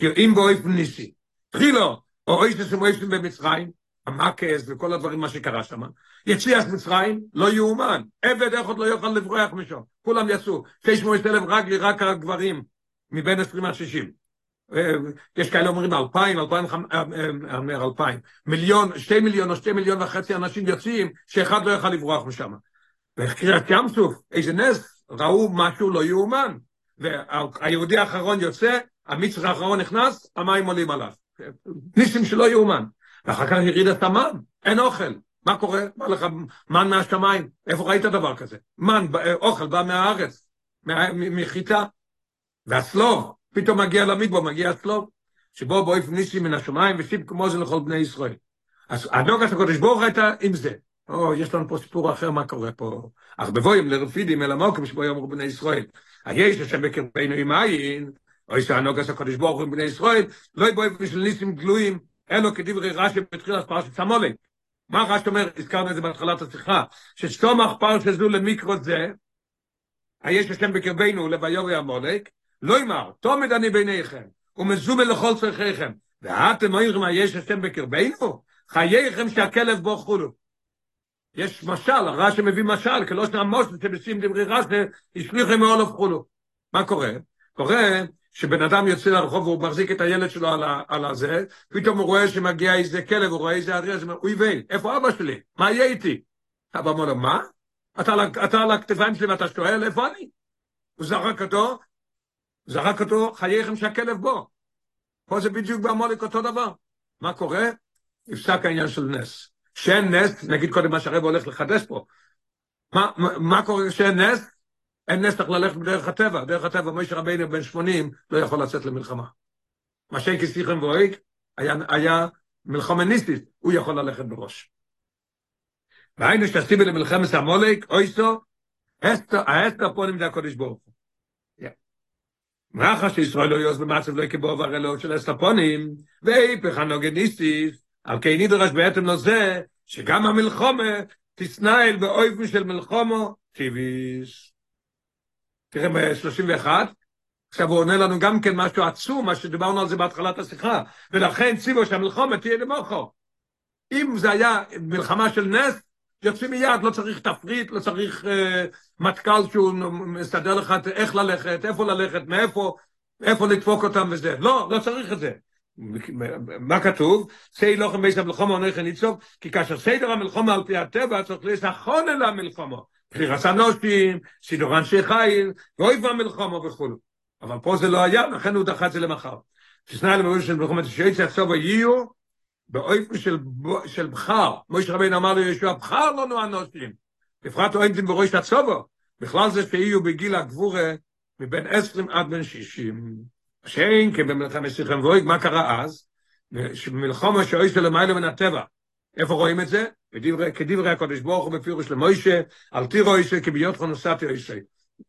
אם באופן ניסי. תחילו, או איסו שמוישים במצרים, המקס וכל הדברים מה שקרה שם. יציאת מצרים, לא יאומן. עבד אחד לא יוכל לברוח משם. כולם יצאו. 600 אלף רגלי, רק הגברים, מבין 20 עד 60. יש כאלה אומרים אלפיים, אלפיים, אומר אלפיים. מיליון, שתי מיליון או שתי מיליון וחצי אנשים יוצאים, שאחד לא יוכל לברוח משם. וקריאת ים סוף, איזה נס, ראו משהו לא יאומן. והיהודי האחרון יוצא, המצר האחרון נכנס, המים עולים עליו. ניסים שלא יאומן. ואחר כך יריד את המן, אין אוכל. מה קורה? בא לך מן מהשמיים, איפה ראית דבר כזה? מן, אוכל בא מהארץ, מחיטה. והצלוב, פתאום מגיע למדבור, מגיע הצלוב, שבו בואיף ניסים מן השמיים ושיב כמו זה לכל בני ישראל. אז הדוגת הקודש ברוך הייתה עם זה. או, יש לנו פה סיפור אחר מה קורה פה. אך בבואים לרפידים אל המוקם שבו יאמרו בני ישראל. היש השם בקרבנו עם עין, אוי שהנוגס הקודש ברוך עם בני ישראל, לא יבואי בשביל ניסים גלויים, אלו כדברי רש"י בתחילת פרשת סמולק. מה רש"י אומר, הזכרנו את זה בהתחלת השיחה, שסתומך פרשה זו למיקרו זה, היש השם בקרבנו לביורי המולק, לא יאמר, תומד אני ביניכם, ומזומה לכל צרכיכם, ואתם אומרים, היש השם בקרבנו? חייכם שהכלב בו חולו. יש משל, הרש"י מביא משל, כלא שנה מושל שבשים דברי רש"י, השליכם מעולף חולו. מה קורה? קורה שבן אדם יוצא לרחוב והוא מחזיק את הילד שלו על, על הזה, פתאום הוא רואה שמגיע איזה כלב, הוא רואה איזה אריה, אז הוא אומר, אוי ויי, איפה אבא שלי? מה יהיה איתי? אבא אומר לו, מה? אתה, אתה על הכתפיים שלי ואתה שואל, איפה אני? הוא זרק אותו, זרק אותו, חייכם שהכלב בו. פה זה בדיוק בעמולק אותו דבר. מה קורה? נפסק העניין של נס. שאין נס, נגיד קודם מה שהרב הולך לחדש פה. מה, מה, מה קורה כשאין נס? אין נס צריך ללכת בדרך הטבע. דרך הטבע, משה רבינו בן 80 לא יכול לצאת למלחמה. מה שאין כסיכם ואויק, היה, היה מלחמה ניסטית, הוא יכול ללכת בראש. והיינו שתסיבי למלחמת המולק, אויסו, האסתר פה נמדה הקודש ברוך הוא. מאחר שישראל לא יוס במצב לא יקבוע ורלו של אסטרפונים, ואיפך הנוגניסטיס, על כן נדרש בעצם לזה, שגם המלחומה תסנהל באויפן של מלחומו טיביס. תראה ב-31, עכשיו הוא עונה לנו גם כן משהו עצום, מה שדיברנו על זה בהתחלת השיחה, ולכן ציבו שהמלחומה תהיה למוחו. אם זה היה מלחמה של נס, יוצאים מיד, לא צריך תפריט, לא צריך אה, מטכ"ל שהוא מסדר לך איך ללכת, איפה ללכת, מאיפה, איפה לדפוק אותם וזה. לא, לא צריך את זה. מה כתוב? שי לוחם בייס המלחומה עונך ניצוב, כי כאשר סדר המלחומה על פי הטבע צריך לסחון אל המלחומה. בחירת הנושים, סידור אנשי חיל, ואויב המלחומה וכו'. אבל פה זה לא היה, לכן הוא דחה את זה למחר. שסנאי למרות של מלחומת שיצא עכשיו היו, באופן של, של בחר, מויש רבינו אמר לישוע, בחר לנו אנושים, בפרט אוהבים בראש הצובו, בכלל זה שיהיו בגיל הגבורה מבין עשרים עד בין שישים. שאין כן במלחמת סיכם ואויג, מה קרה אז? שבמלחמה שאוי של למעלה מן הטבע. איפה רואים את זה? בדברי, כדברי הקודש ברוך הוא בפירוש למוישה, אל תירו אישה כי ביות חונוסתי אישה.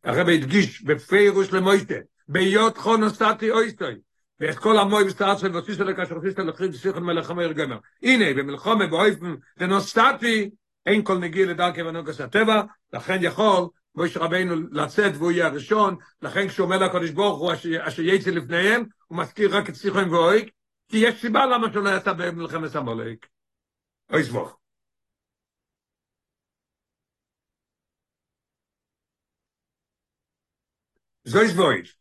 הרב הדגיש בפירוש למוישה, ביות חונוסתי אישה. ואת כל המוי בסטאצל וסיסטל לקשרסיסטל לחריב סיכון מלך המאיר גמר. הנה, במלחמה באויפן דנוסטטי, אין כל נגיע לדרכי ונוגס הטבע, לכן יכול מויש רבינו לצאת והוא יהיה הראשון, לכן כשהוא אומר לקדוש ברוך הוא אשר יצא לפניהם, הוא מזכיר רק את סיכון ואויק, כי יש סיבה למה שהוא לא יצא במלחמת המולק. אוי סבוך. זוי סבויש.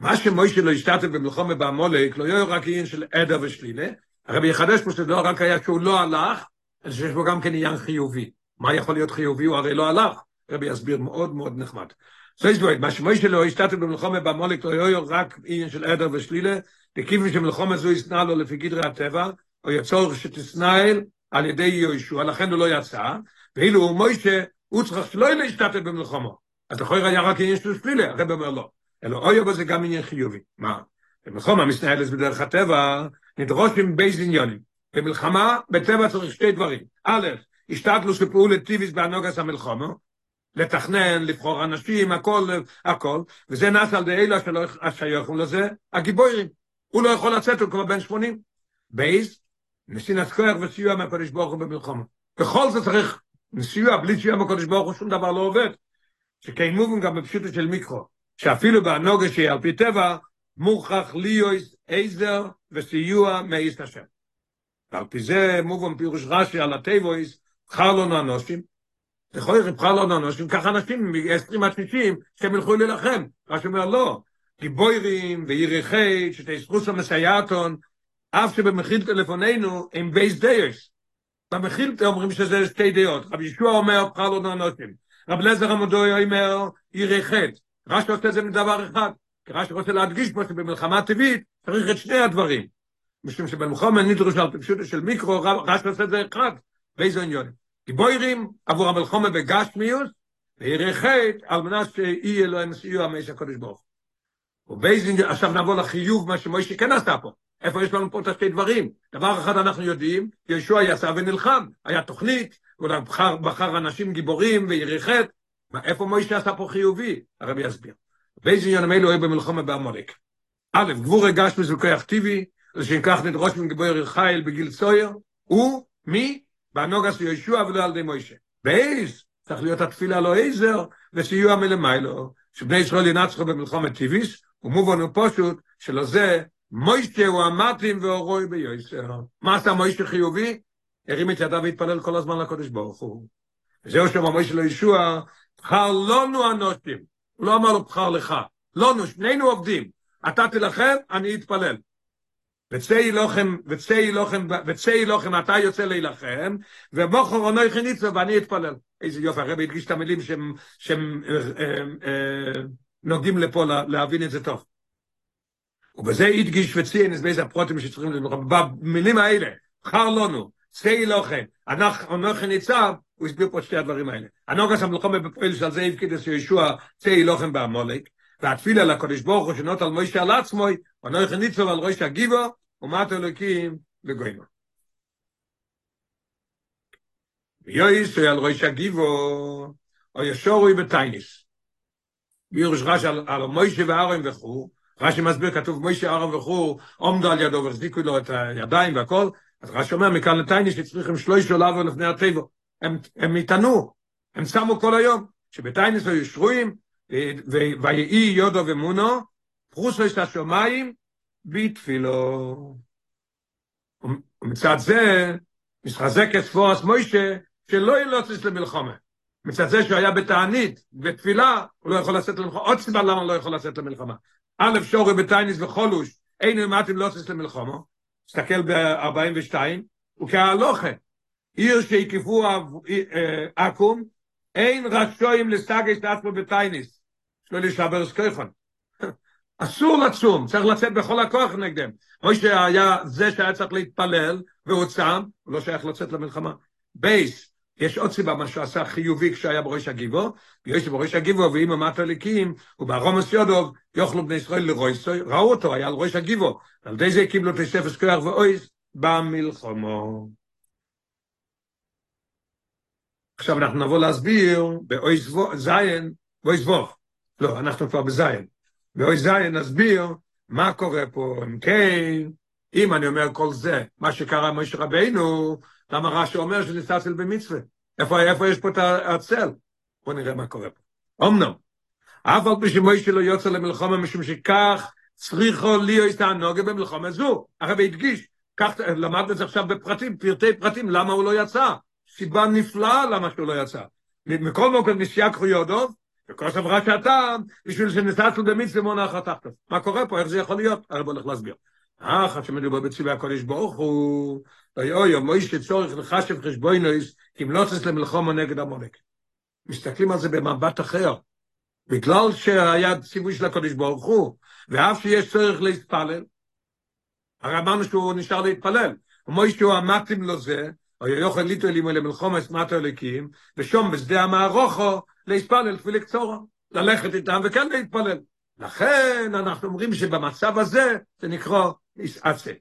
מה שמוישה לא השתתף במלחמה בעמולק, לא יהיה רק עניין של עדר ושלילה, הרבי יחדש פה שזה לא רק היה שהוא לא הלך, אלא שיש בו גם כן עניין חיובי. מה יכול להיות חיובי? הוא הרי לא הלך. הרבי יסביר מאוד מאוד נחמד. זה יש מה שמוישה לא השתתף במלחמה בעמולק, לא יהיה רק עניין של עדר ושלילה, וכיוון שמלחמה זו ישנא לו לפי גדרי הטבע, או יצורך שתסנאל על ידי יהושע, לכן הוא לא יצא, ואילו מוישה, הוא צריך שלא להשתתף במלחמה. אז לכוי היה רק עניין של שלילה, הרבי אומר לא. אלא אוי בו זה גם עניין חיובי. מה? במלחמה מסתהלת בדרך הטבע, נדרשים ב' עניינים. במלחמה, בטבע צריך שתי דברים. א', השתדלות ופעולה טבעית בהנהגת המלחמה, לתכנן, לבחור אנשים, הכל, הכל, וזה נעשה על ידי אלו שלא השייכים לזה, הגיבורים. הוא לא יכול לצאת, הוא כבר בן 80. ב', נתינת כוח וסיוע מהקודש ברוך הוא במלחמה. בכל זה צריך סיוע, בלי סיוע מהקודש ברוך הוא שום דבר לא עובד. שכן מובן גם בפשוטו של מקרא. שאפילו בהנהגה שהיא על פי טבע, מוכרח להיות עזר וסיוע מאת השם. ועל פי זה מובן פירוש רש"י על התיבות, בחר לנו אנשים, להיות בחר לנו אנשים, ככה אנשים מ-20 עד 60 שהם ילכו להילחם. רש"י אומר לא, גיבוירים ויריחי, שתסחוס המסייעתון, אף שבמכילתא לפנינו הם ב' דעות. במכילתא אומרים שזה שתי דעות. רבי יהושע אומר, לנו אנשים. רבי אלעזר המודעי אומר, יריחת. רש"י עושה זה מדבר אחד, כי רש"י רוצה להדגיש פה שבמלחמה טבעית צריך את שני הדברים. משום שבמלחמה נדרוש פשוט של מיקרו, רש עושה זה אחד, באיזה עניונים. גיבוירים עבור המלחמה בגשמיוס, וירחת על מנת שיהיה להם סיוע מאיש הקודש ברוך. ובייזין, עכשיו נבוא לחיוב מה שמוישה כן עשה פה. איפה יש לנו פה את השתי דברים? דבר אחד אנחנו יודעים, ישוע יצא ונלחם, היה תוכנית, הוא בחר, בחר אנשים גיבורים ויריחת, איפה מוישה עשה פה חיובי? הרבי יסביר. באיזה עניין אלו היו במלחמה בעמלק. א', גבור הגש כוח טבעי, לשם כך נדרוש מגבור חייל בגיל צויר, הוא, מי? בנוגס ישוע ולא על ידי מוישה. באיז, צריך להיות התפילה לא עזר, וסיוע מלמיילו, שבני ישראל ינצחו במלחמת טיביס, ומובן הוא פשוט, שלא זה, מוישה הוא המתאים ואורוי ביוסר. מה עשה מוישה חיובי? הרים את ידיו והתפלל כל הזמן לקודש ברוך הוא. וזהו שם מוישה לישוע, בחר לנו אנושים. הוא לא אמר לו בחר לך. לנו, שנינו עובדים. אתה תילחם, אני אתפלל. וצאי לוחם, וצאי לוחם, וצאי לוחם, אתה יוצא להילחם, ומוכר עונוי חניצו ואני אתפלל. איזה יופי, הרבי הדגיש את המילים שהם, אה, אה, אה, נוגעים לפה להבין את זה טוב. ובזה הדגיש וציין את באיזה הפרוטים שצריכים ללמוד. במילים האלה, חר לנו, צאי לוחם, אנחנו ניצב, הוא הסביר פה שתי הדברים האלה. הנוגס המלחמה בפועל שעל זה הבקיד את ישוע צאי לוחם בעמולק, והתפילה לקודש ברוך הוא שנות על מוישה על עצמו, ונויכן ניצוב על ראש הגיבו, ומת אלוקים לגוימה. ויועיס על ראש הגיבו, או ישורוי בתייניס. ביורש רש על, על מוישה וארם וכו', רש"י מסביר, כתוב מוישה ארם וכו', עומדו על ידו והחזיקו לו את הידיים והכל, אז רש"י אומר, מכאן לתייניס שצריכים שלוש עולבו לפני הטבע. הם, הם התענו, הם שמו כל היום, שבתייניס היו שרויים, ויהי יודו ומונו, פרוסו את השומיים, בתפילו. ומצד זה, מתחזק את ספורס מוישה, שלא ילוצץ למלחמה. מצד זה שהוא היה בתענית, בתפילה, הוא לא יכול לצאת למלחמה. עוד סיבה למה הוא לא יכול לצאת למלחמה. א', שורי בתייניס וחולוש, אין אמרתם לוצץ למלחמה, תסתכל ב-42, וכהלוכה, עיר שהקיפו עכו"ם, אין רשויים לסגש עצמו בתייניס. שלא לשבר סקייכון. [LAUGHS] אסור לצום, צריך לצאת בכל הכוח נגדם. או שהיה זה שהיה צריך להתפלל, והוא צם, הוא לא שייך לצאת למלחמה. בייס, יש עוד סיבה מה שהוא עשה חיובי כשהיה בראש הגיבו, ויש בראש הגיבו, ואם אמרת אליקים, וברומס יודוב, יאכלו בני ישראל לרויסוי, ראו אותו, היה על ראש הגיבו, על די זה קיבלו תשפס כוח ואויס במלחמו. עכשיו אנחנו נבוא להסביר באויס זיין, באויס ווף. לא, אנחנו כבר בזיין. באויס זיין נסביר מה קורה פה, אם כן, אם אני אומר כל זה, מה שקרה עם משה רבינו, למה רש"י אומר שניסצל במצווה? איפה, איפה יש פה את הצל? בואו נראה מה קורה פה. אמנם, אף על פי שמוישה לא יוצא למלחמה משום שכך צריכו להיות תענוגה במלחמה זו. הרבי הדגיש, כך למדנו את זה עכשיו בפרטים, פרטי פרטים, למה הוא לא יצא. סיבה נפלאה למה שהוא לא יצא. מכל מקום נשייקחו יודוב, וכל סברה שהטעם, בשביל שניסצל במצווה מונח התחתו. מה קורה פה? איך זה יכול להיות? הרבי הולך להסביר. אך עד שמדובר בצבע הקודש ברוך הוא, אוי אוי, מוישה צורך לחשב חשבוינויס, אם לא צריך למלחומה נגד המולק. מסתכלים על זה במבט אחר. בגלל שהיה ציווי של הקודש ברוך הוא, ואף שיש צורך להתפלל, הרי אמרנו שהוא נשאר להתפלל. ומוישה הוא המתאים לו זה, או יוכל ליטו אלימו למלחומה אסמטו אליקים, ושום בשדה המערוכו, להתפלל תפילה קצורה, ללכת איתם וכן להתפלל. לכן אנחנו אומרים שבמצב הזה זה נקרא יסעצה.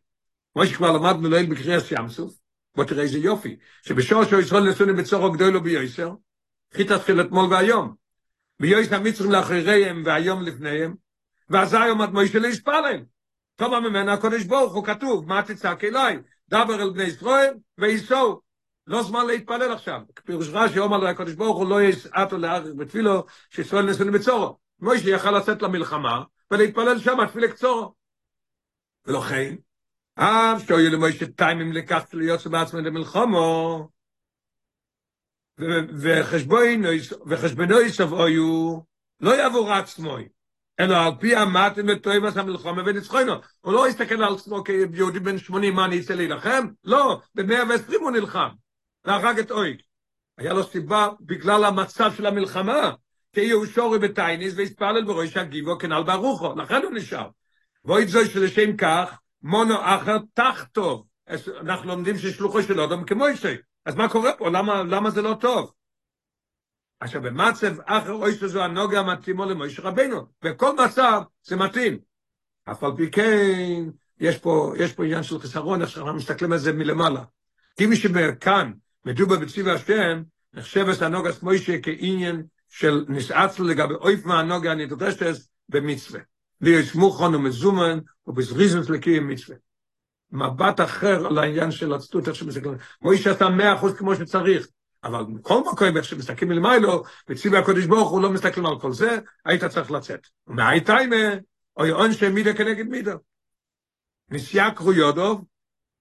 כמו שכבר למדנו ליל בקריאס ים בוא תראה איזה יופי, שבשור שהוא ישראל נסונו בצורו גדולו ביוסר, חית התחיל אתמול והיום. ביוסר המצרים לאחריהם והיום לפניהם, ואז היום עד מוישה להספלל. טובה ממנה הקודש ברוך הוא כתוב, מה תצעק אליי? דבר אל בני ישראל וייסעו. לא זמן להתפלל עכשיו. פירוש רש"י אומר לו הקדוש ברוך הוא לא יסעתו לארץ בתפילו שישראל נסונו בצורו. מוישה יכל לצאת למלחמה ולהתפלל שם תפילה קצורו. ולכן, אף שאוי למוישה טיימים לקח להיות בעצמו למלחמו, וחשבונו יסבויו, לא יעבור עצמוי, אלא על פי המתן וטועים עשה מלחמה וניצחונו. הוא לא יסתכל על עצמו כיהודי בן 80, מה אני אצא להילחם? לא, ב-120 הוא נלחם, והרג את אויג. היה לו סיבה בגלל המצב של המלחמה, כי הוא שורי והספלל בראש הגיבו כנל ברוכו, לכן הוא נשאר. ואוי זו שלשם כך, מונו אחר תחתו. אנחנו לומדים ששלוחו של אדם כמו אישי. אז מה קורה פה? למה, למה זה לא טוב? עכשיו, במצב אחר אוי שזו הנוגע מתאימו למויש רבנו. בכל מצב זה מתאים. אף על פי כן, יש פה, יש פה עניין של חיסרון, אנחנו מסתכלים על זה מלמעלה. כי מי שכאן מדובר בציב השם, נחשב את הנוגס מוישה כעניין של נסעצל לגבי אויף מהנוגה הנדרשת במצווה. להיות מוכן ובזריזות לקיים מצווה. מבט אחר על העניין של הצטות, איך שמסתכלים. מוישה עשה מאה אחוז כמו שצריך, אבל בכל מקום, איך שמסתכלים מלמיילו, בציבי הקודש ברוך הוא לא מסתכלים על כל זה, היית צריך לצאת. ומהי טיימה, או יעון שמידה כנגד מידה. נסיעה קרויודוב,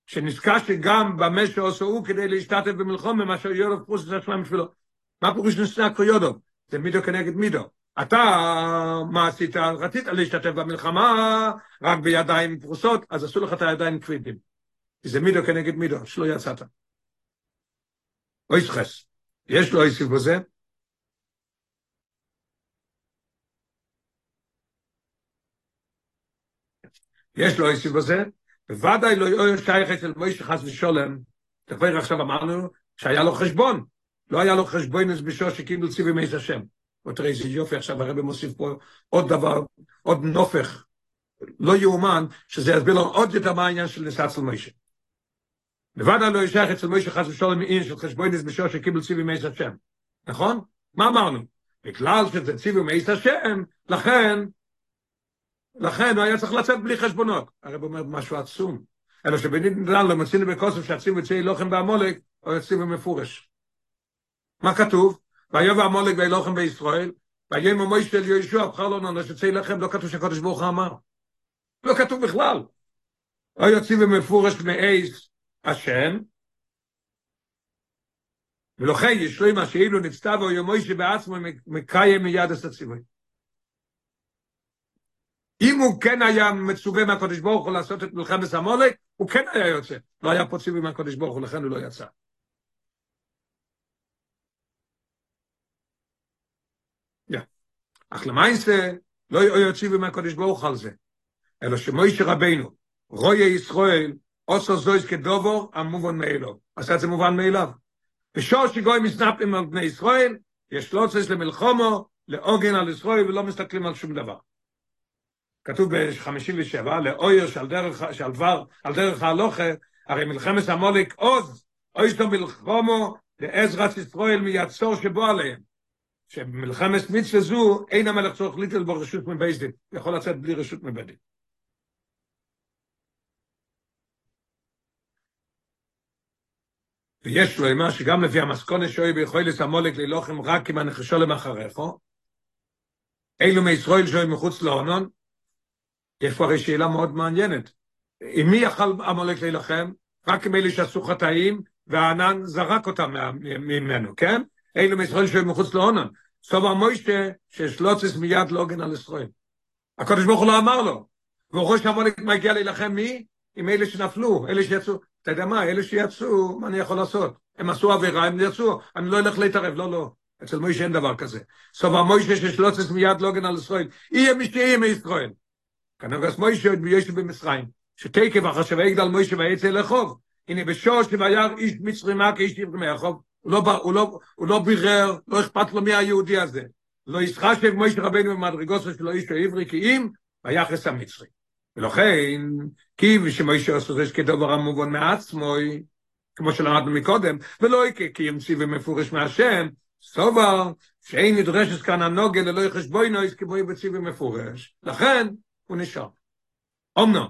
שנזכה שגם במה שעושה הוא כדי להשתתף במלחום, ממה שיודוב פרוס את השלם בשבילו. מה פירוש נסיעה קרויודוב? זה מידו כנגד מידו. אתה, מה עשית? רצית להשתתף במלחמה רק בידיים פרוסות, אז עשו לך את הידיים כבדים. זה מידו כנגד מידו, שלא יצאת. לא ישחס. יש לו איסי בזה? יש לו איסי בזה? בוודאי לא שייך אצל מוישה חס ושולם. תכף עכשיו אמרנו שהיה לו חשבון. לא היה לו חשבון בשור שקיבלו ציבי מייס השם. בוא תראה איזה יופי, עכשיו הרב מוסיף פה עוד דבר, עוד נופך. לא יאומן שזה יסביר לו עוד יותר מה העניין של נסעת של מוישה. לבד לא ישייך אצל מוישה חס ושולם מעין של חשבוינס בשור שקיבלו ציבי מייס השם. נכון? מה אמרנו? בגלל שזה ציבי מייס השם, לכן, לכן הוא היה צריך לצאת בלי חשבונות. הרב אומר משהו עצום. אלא שבנדלן לא מצינו בכוסף שהציבו יצאי לוחם בעמולק, או יציבו מפורש. מה כתוב? ויובע עמולק ואילוכם בישראל, ויאמר מוישה אל יהושע, בחר לו נונש יצא לכם, לא כתוב שהקדוש ברוך אמר. לא כתוב בכלל. או יוצאים במפורש מעז השם, ולכן ישלוי מה שאילו נצטב או ימוישה בעצמו מקיים מיד הציווי. אם הוא כן היה מצווה מהקדוש ברוך הוא לעשות את מלחמת המולק, הוא כן היה יוצא. לא היה פה ציווי מהקדוש ברוך הוא, לכן הוא לא יצא. אך למעשה לא יוציאו מהקדוש ברוך על זה, אלא שמוישה רבינו, רואי ישראל, עושה זויס כדובור, המובן מאלו. עשה את זה מובן מאליו. בשור שגוי מסנפים על בני ישראל, יש צריך למלחומו, לעוגן על ישראל, ולא מסתכלים על שום דבר. כתוב ב-57, לאויר שעל דרך, שעל דבר, על דרך ההלוכה, הרי מלחמת המוליק עוז, אוי שתו מלחומו, לעזרת ישראל מיצור שבו עליהם. שבמלחמת מצווה זו אין המלך צורך ליטל בו רשות מבייסדין, יכול לצאת בלי רשות מבייסדין. ויש לו אמר שגם לפי המסכונה שוי ביכול לסמולק ללוחם רק עם הנחשו למחרךו, אילו מישראל שוי מחוץ להונון, יש פה הרי שאלה מאוד מעניינת. עם מי יכל המולק להילחם? רק עם אלה שעשו חטאים, והענן זרק אותם ממנו, כן? אילו מישראל שוי מחוץ להונון. סוף המוישה ששלוצס מיד לוגן על ישראל. הקדוש ברוך הוא לא אמר לו. והוא ראש המולק מגיע להילחם מי? עם אלה שנפלו, אלה שיצאו. אתה יודע מה, אלה שיצאו, מה אני יכול לעשות? הם עשו עבירה, הם יצאו, אני לא אלך להתערב, לא, לא. אצל מוישה אין דבר כזה. סוף המוישה ששלוצס מיד לוגן על ישראל. יהיה מי שיהיה מישראל. כנגס מוישה עוד ביושב במצרים. שתקף אחר שווה יגדל מוישה ויצא לחוב. הנה בשור שבייר איש מצרים מה כאיש יברי מהחוב. הוא לא, הוא לא, הוא לא בירר, לא אכפת לו מי היהודי הזה. לא ישחשב מויש רבנו במדרגוסו שלו איש העברי כי אם ביחס המצרי. ולכן, כי ושמויש עשו זה כדבר המובן מעצמו, כמו שלמדנו מקודם, ולא כי ימציא ומפורש מהשם, סובר שאין נדרשת כאן הנוגל ללא יחשבוינו, כמו יבציא ומפורש. לכן, הוא נשאר. אומנו.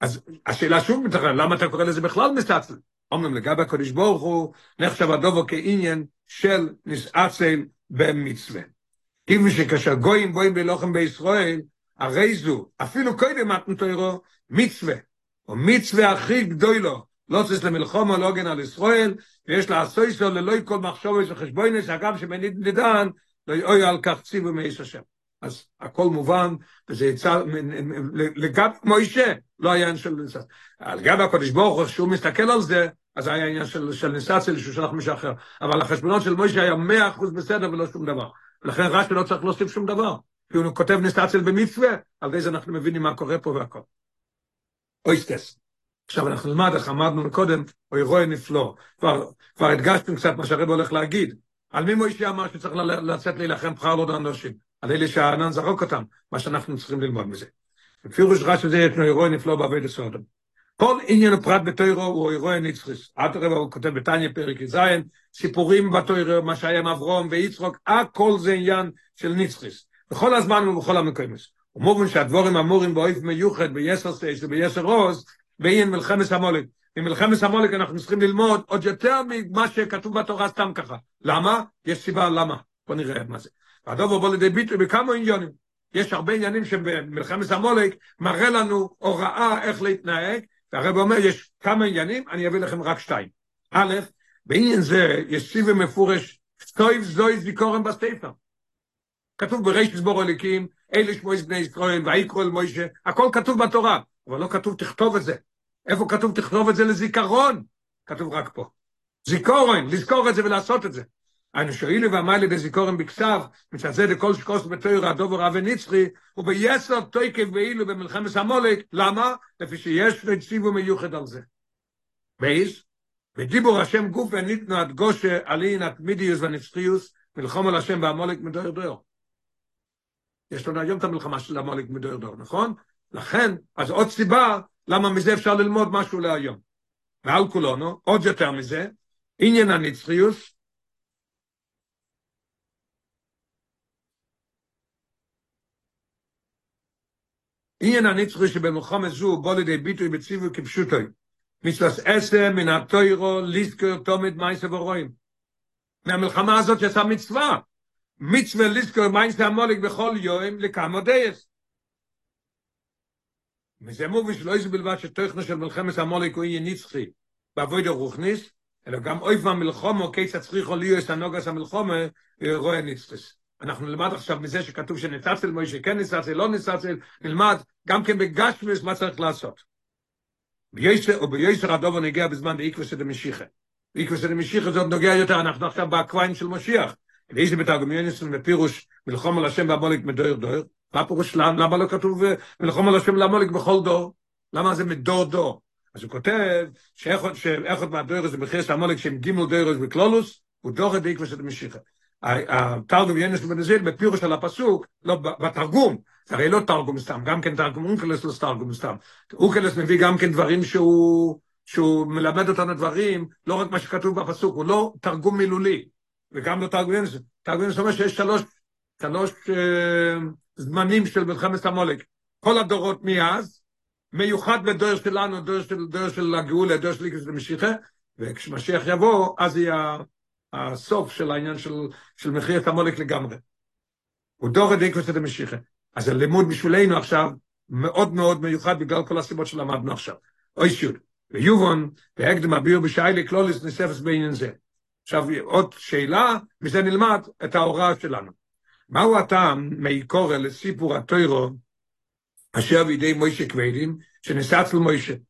אז השאלה שוב מתחרה, למה אתה קורא לזה בכלל מסתצל? אומנם לגבי הקדוש ברוך הוא נחשב הדובו כעניין של נסעצל במצווה. כיוון שכאשר גויים בואים בלוחם בישראל, הרי זו, אפילו קודם מתנתוירו, מצווה, או מצווה הכי גדולו, לא צריך למלחום או לוגן על ישראל, ויש לעשו איסו ללוי כל מחשוב וחשבוינס, אגב שבנית נדן, לא יאוי על כך ציבו מאיש השם. אז הכל מובן, וזה יצא, לגב מוישה, לא היה עניין של ניסה. על גב הקודש ברוך הוא, כשהוא מסתכל על זה, אז היה עניין של, של ניסציה, שהוא שלח מישהו אחר. אבל החשבונות של מוישה היה מאה אחוז בסדר ולא שום דבר. ולכן רש"י לא צריך להוסיף שום דבר. כי הוא כותב ניסציה במצווה, על זה אנחנו מבינים מה קורה פה והכל. אויסטס. עכשיו אנחנו נלמד איך אמרנו קודם, אוי רוי נפלא. כבר, כבר הדגשתם קצת מה שהרב הולך להגיד. על מי מוישה אמר שצריך לצאת להילחם בחר לא אנשים? על אלה שהענן זרוק אותם, מה שאנחנו צריכים ללמוד מזה. בפירוש רש"י זה יש לו אירוע נפלא בעבוד הסודם. כל עניין הפרט בתוירו הוא אירוע. עד הרב הוא כותב בתניא פרק י"ז, סיפורים בתוירו, מה שהיה עם אברום ויצחוק, הכל זה עניין של נצחס. בכל הזמן ובכל המקומות. הוא מובן שהדבורים אמורים באויף מיוחד ביסר סייס וביסר רוז, בעניין מלחמת המולק. ממלחמת המולק אנחנו צריכים ללמוד עוד יותר ממה שכתוב בתורה סתם ככה. למה? יש סיבה למה. בוא נראה מה זה. והדובר בוא לידי ביטוי בכמה עניונים. יש הרבה עניינים שבמלחמת המולק מראה לנו הוראה איך להתנהג, והרב אומר, יש כמה עניינים, אני אביא לכם רק שתיים. א', בעניין זה יש סיבה מפורש, סטויב זוי זיקורם בספר. כתוב בריש סבור אליקים, אלה שמועס בני ישראל, ויקרו אל מוישה, הכל כתוב בתורה, אבל לא כתוב תכתוב את זה. איפה כתוב תכתוב את זה לזיכרון? כתוב רק פה. זיכורן, לזכור את זה ולעשות את זה. אנו שואלים ואמר לי בזיכורן בכתב, מצד זה דכל שקוס בתויר הדובר רבי נצחי, וביסר תויקב ואילו במלחמת המולק, למה? לפי שיש ציוו מיוחד על זה. בייס, בדיבור השם גוף וניתנו עד גושה עלין התמידיוס והנצחיוס, מלחום על השם והמולק מדויר דויר. יש לנו היום את המלחמה של המולק מדויר דויר, נכון? לכן, אז עוד סיבה, למה מזה אפשר ללמוד משהו להיום. ועל כולנו, עוד יותר מזה, עניין הנצחיוס, עניין הנצחי שבמלחמת זו בוא לידי ביטוי בציווי כפשוטוי. מצלס עשר מן התוירו ליזכר תומד מייסה ורואים. מהמלחמה הזאת יצא מצווה. מצווה ליזכר מייסה המולק בכל יום לכמה דייס. וזה מובי שלא יש בלבד שתוכנו של מלחמת המולק הוא יהיה נצחי בעבוד הרוחניס, אלא גם אויב מהמלחומו כיצד צריכו ליוס הנוגס המלחומה רואה נצחס. אנחנו נלמד עכשיו מזה שכתוב שנצצל מוישה כן נצצל, לא נצצל, נלמד גם כן בגשמס מה צריך לעשות. בישר, או בישר הדובו נגיע בזמן באיקווס את המשיחה. את המשיחה זאת נוגע יותר, אנחנו עכשיו באקוויים של משיח. ואיזה בתרגומיוניסון בפירוש מלחום על השם והמולק מדויר דויר, מה פירוש למה לא כתוב מלחום על השם והמולק בכל דור? למה זה מדור דור? אז הוא כותב שאיכות מהדויר זה בחרס המולק שהם גימל דויר בקלולוס, הוא דור את המשיחה. התרגום ינס בנזיל בפירוש על הפסוק, לא בתרגום, זה הרי לא תרגום סתם, גם כן תרגום אונקלס לא תרגום סתם. אונקלס מביא גם כן דברים שהוא, שהוא מלמד אותנו דברים, לא רק מה שכתוב בפסוק, הוא לא תרגום מילולי, וגם לא תרגום ינס. תרגום ינס אומר שיש שלוש, שלוש אה, זמנים של מלחמת המולק. כל הדורות מאז, מיוחד בדור שלנו, דור של, של הגאולה, דור של איקס למשיחה, וכשמשיח יבוא, אז יהיה הסוף של העניין של, של מחיר המולק לגמרי. הוא דור את דקוס את המשיחה. אז הלימוד בשבילנו עכשיו מאוד מאוד מיוחד בגלל כל הסיבות שלמדנו עכשיו. אוי שוב, ויובון, והקדם הביר בשיילי קלוליס נספס בעניין זה. עכשיו עוד שאלה, מזה נלמד את ההוראה שלנו. מהו הטעם מעיקורא לסיפור הטוירו אשר בידי מוישה כבדים, שנסע אצל מוישה? אבל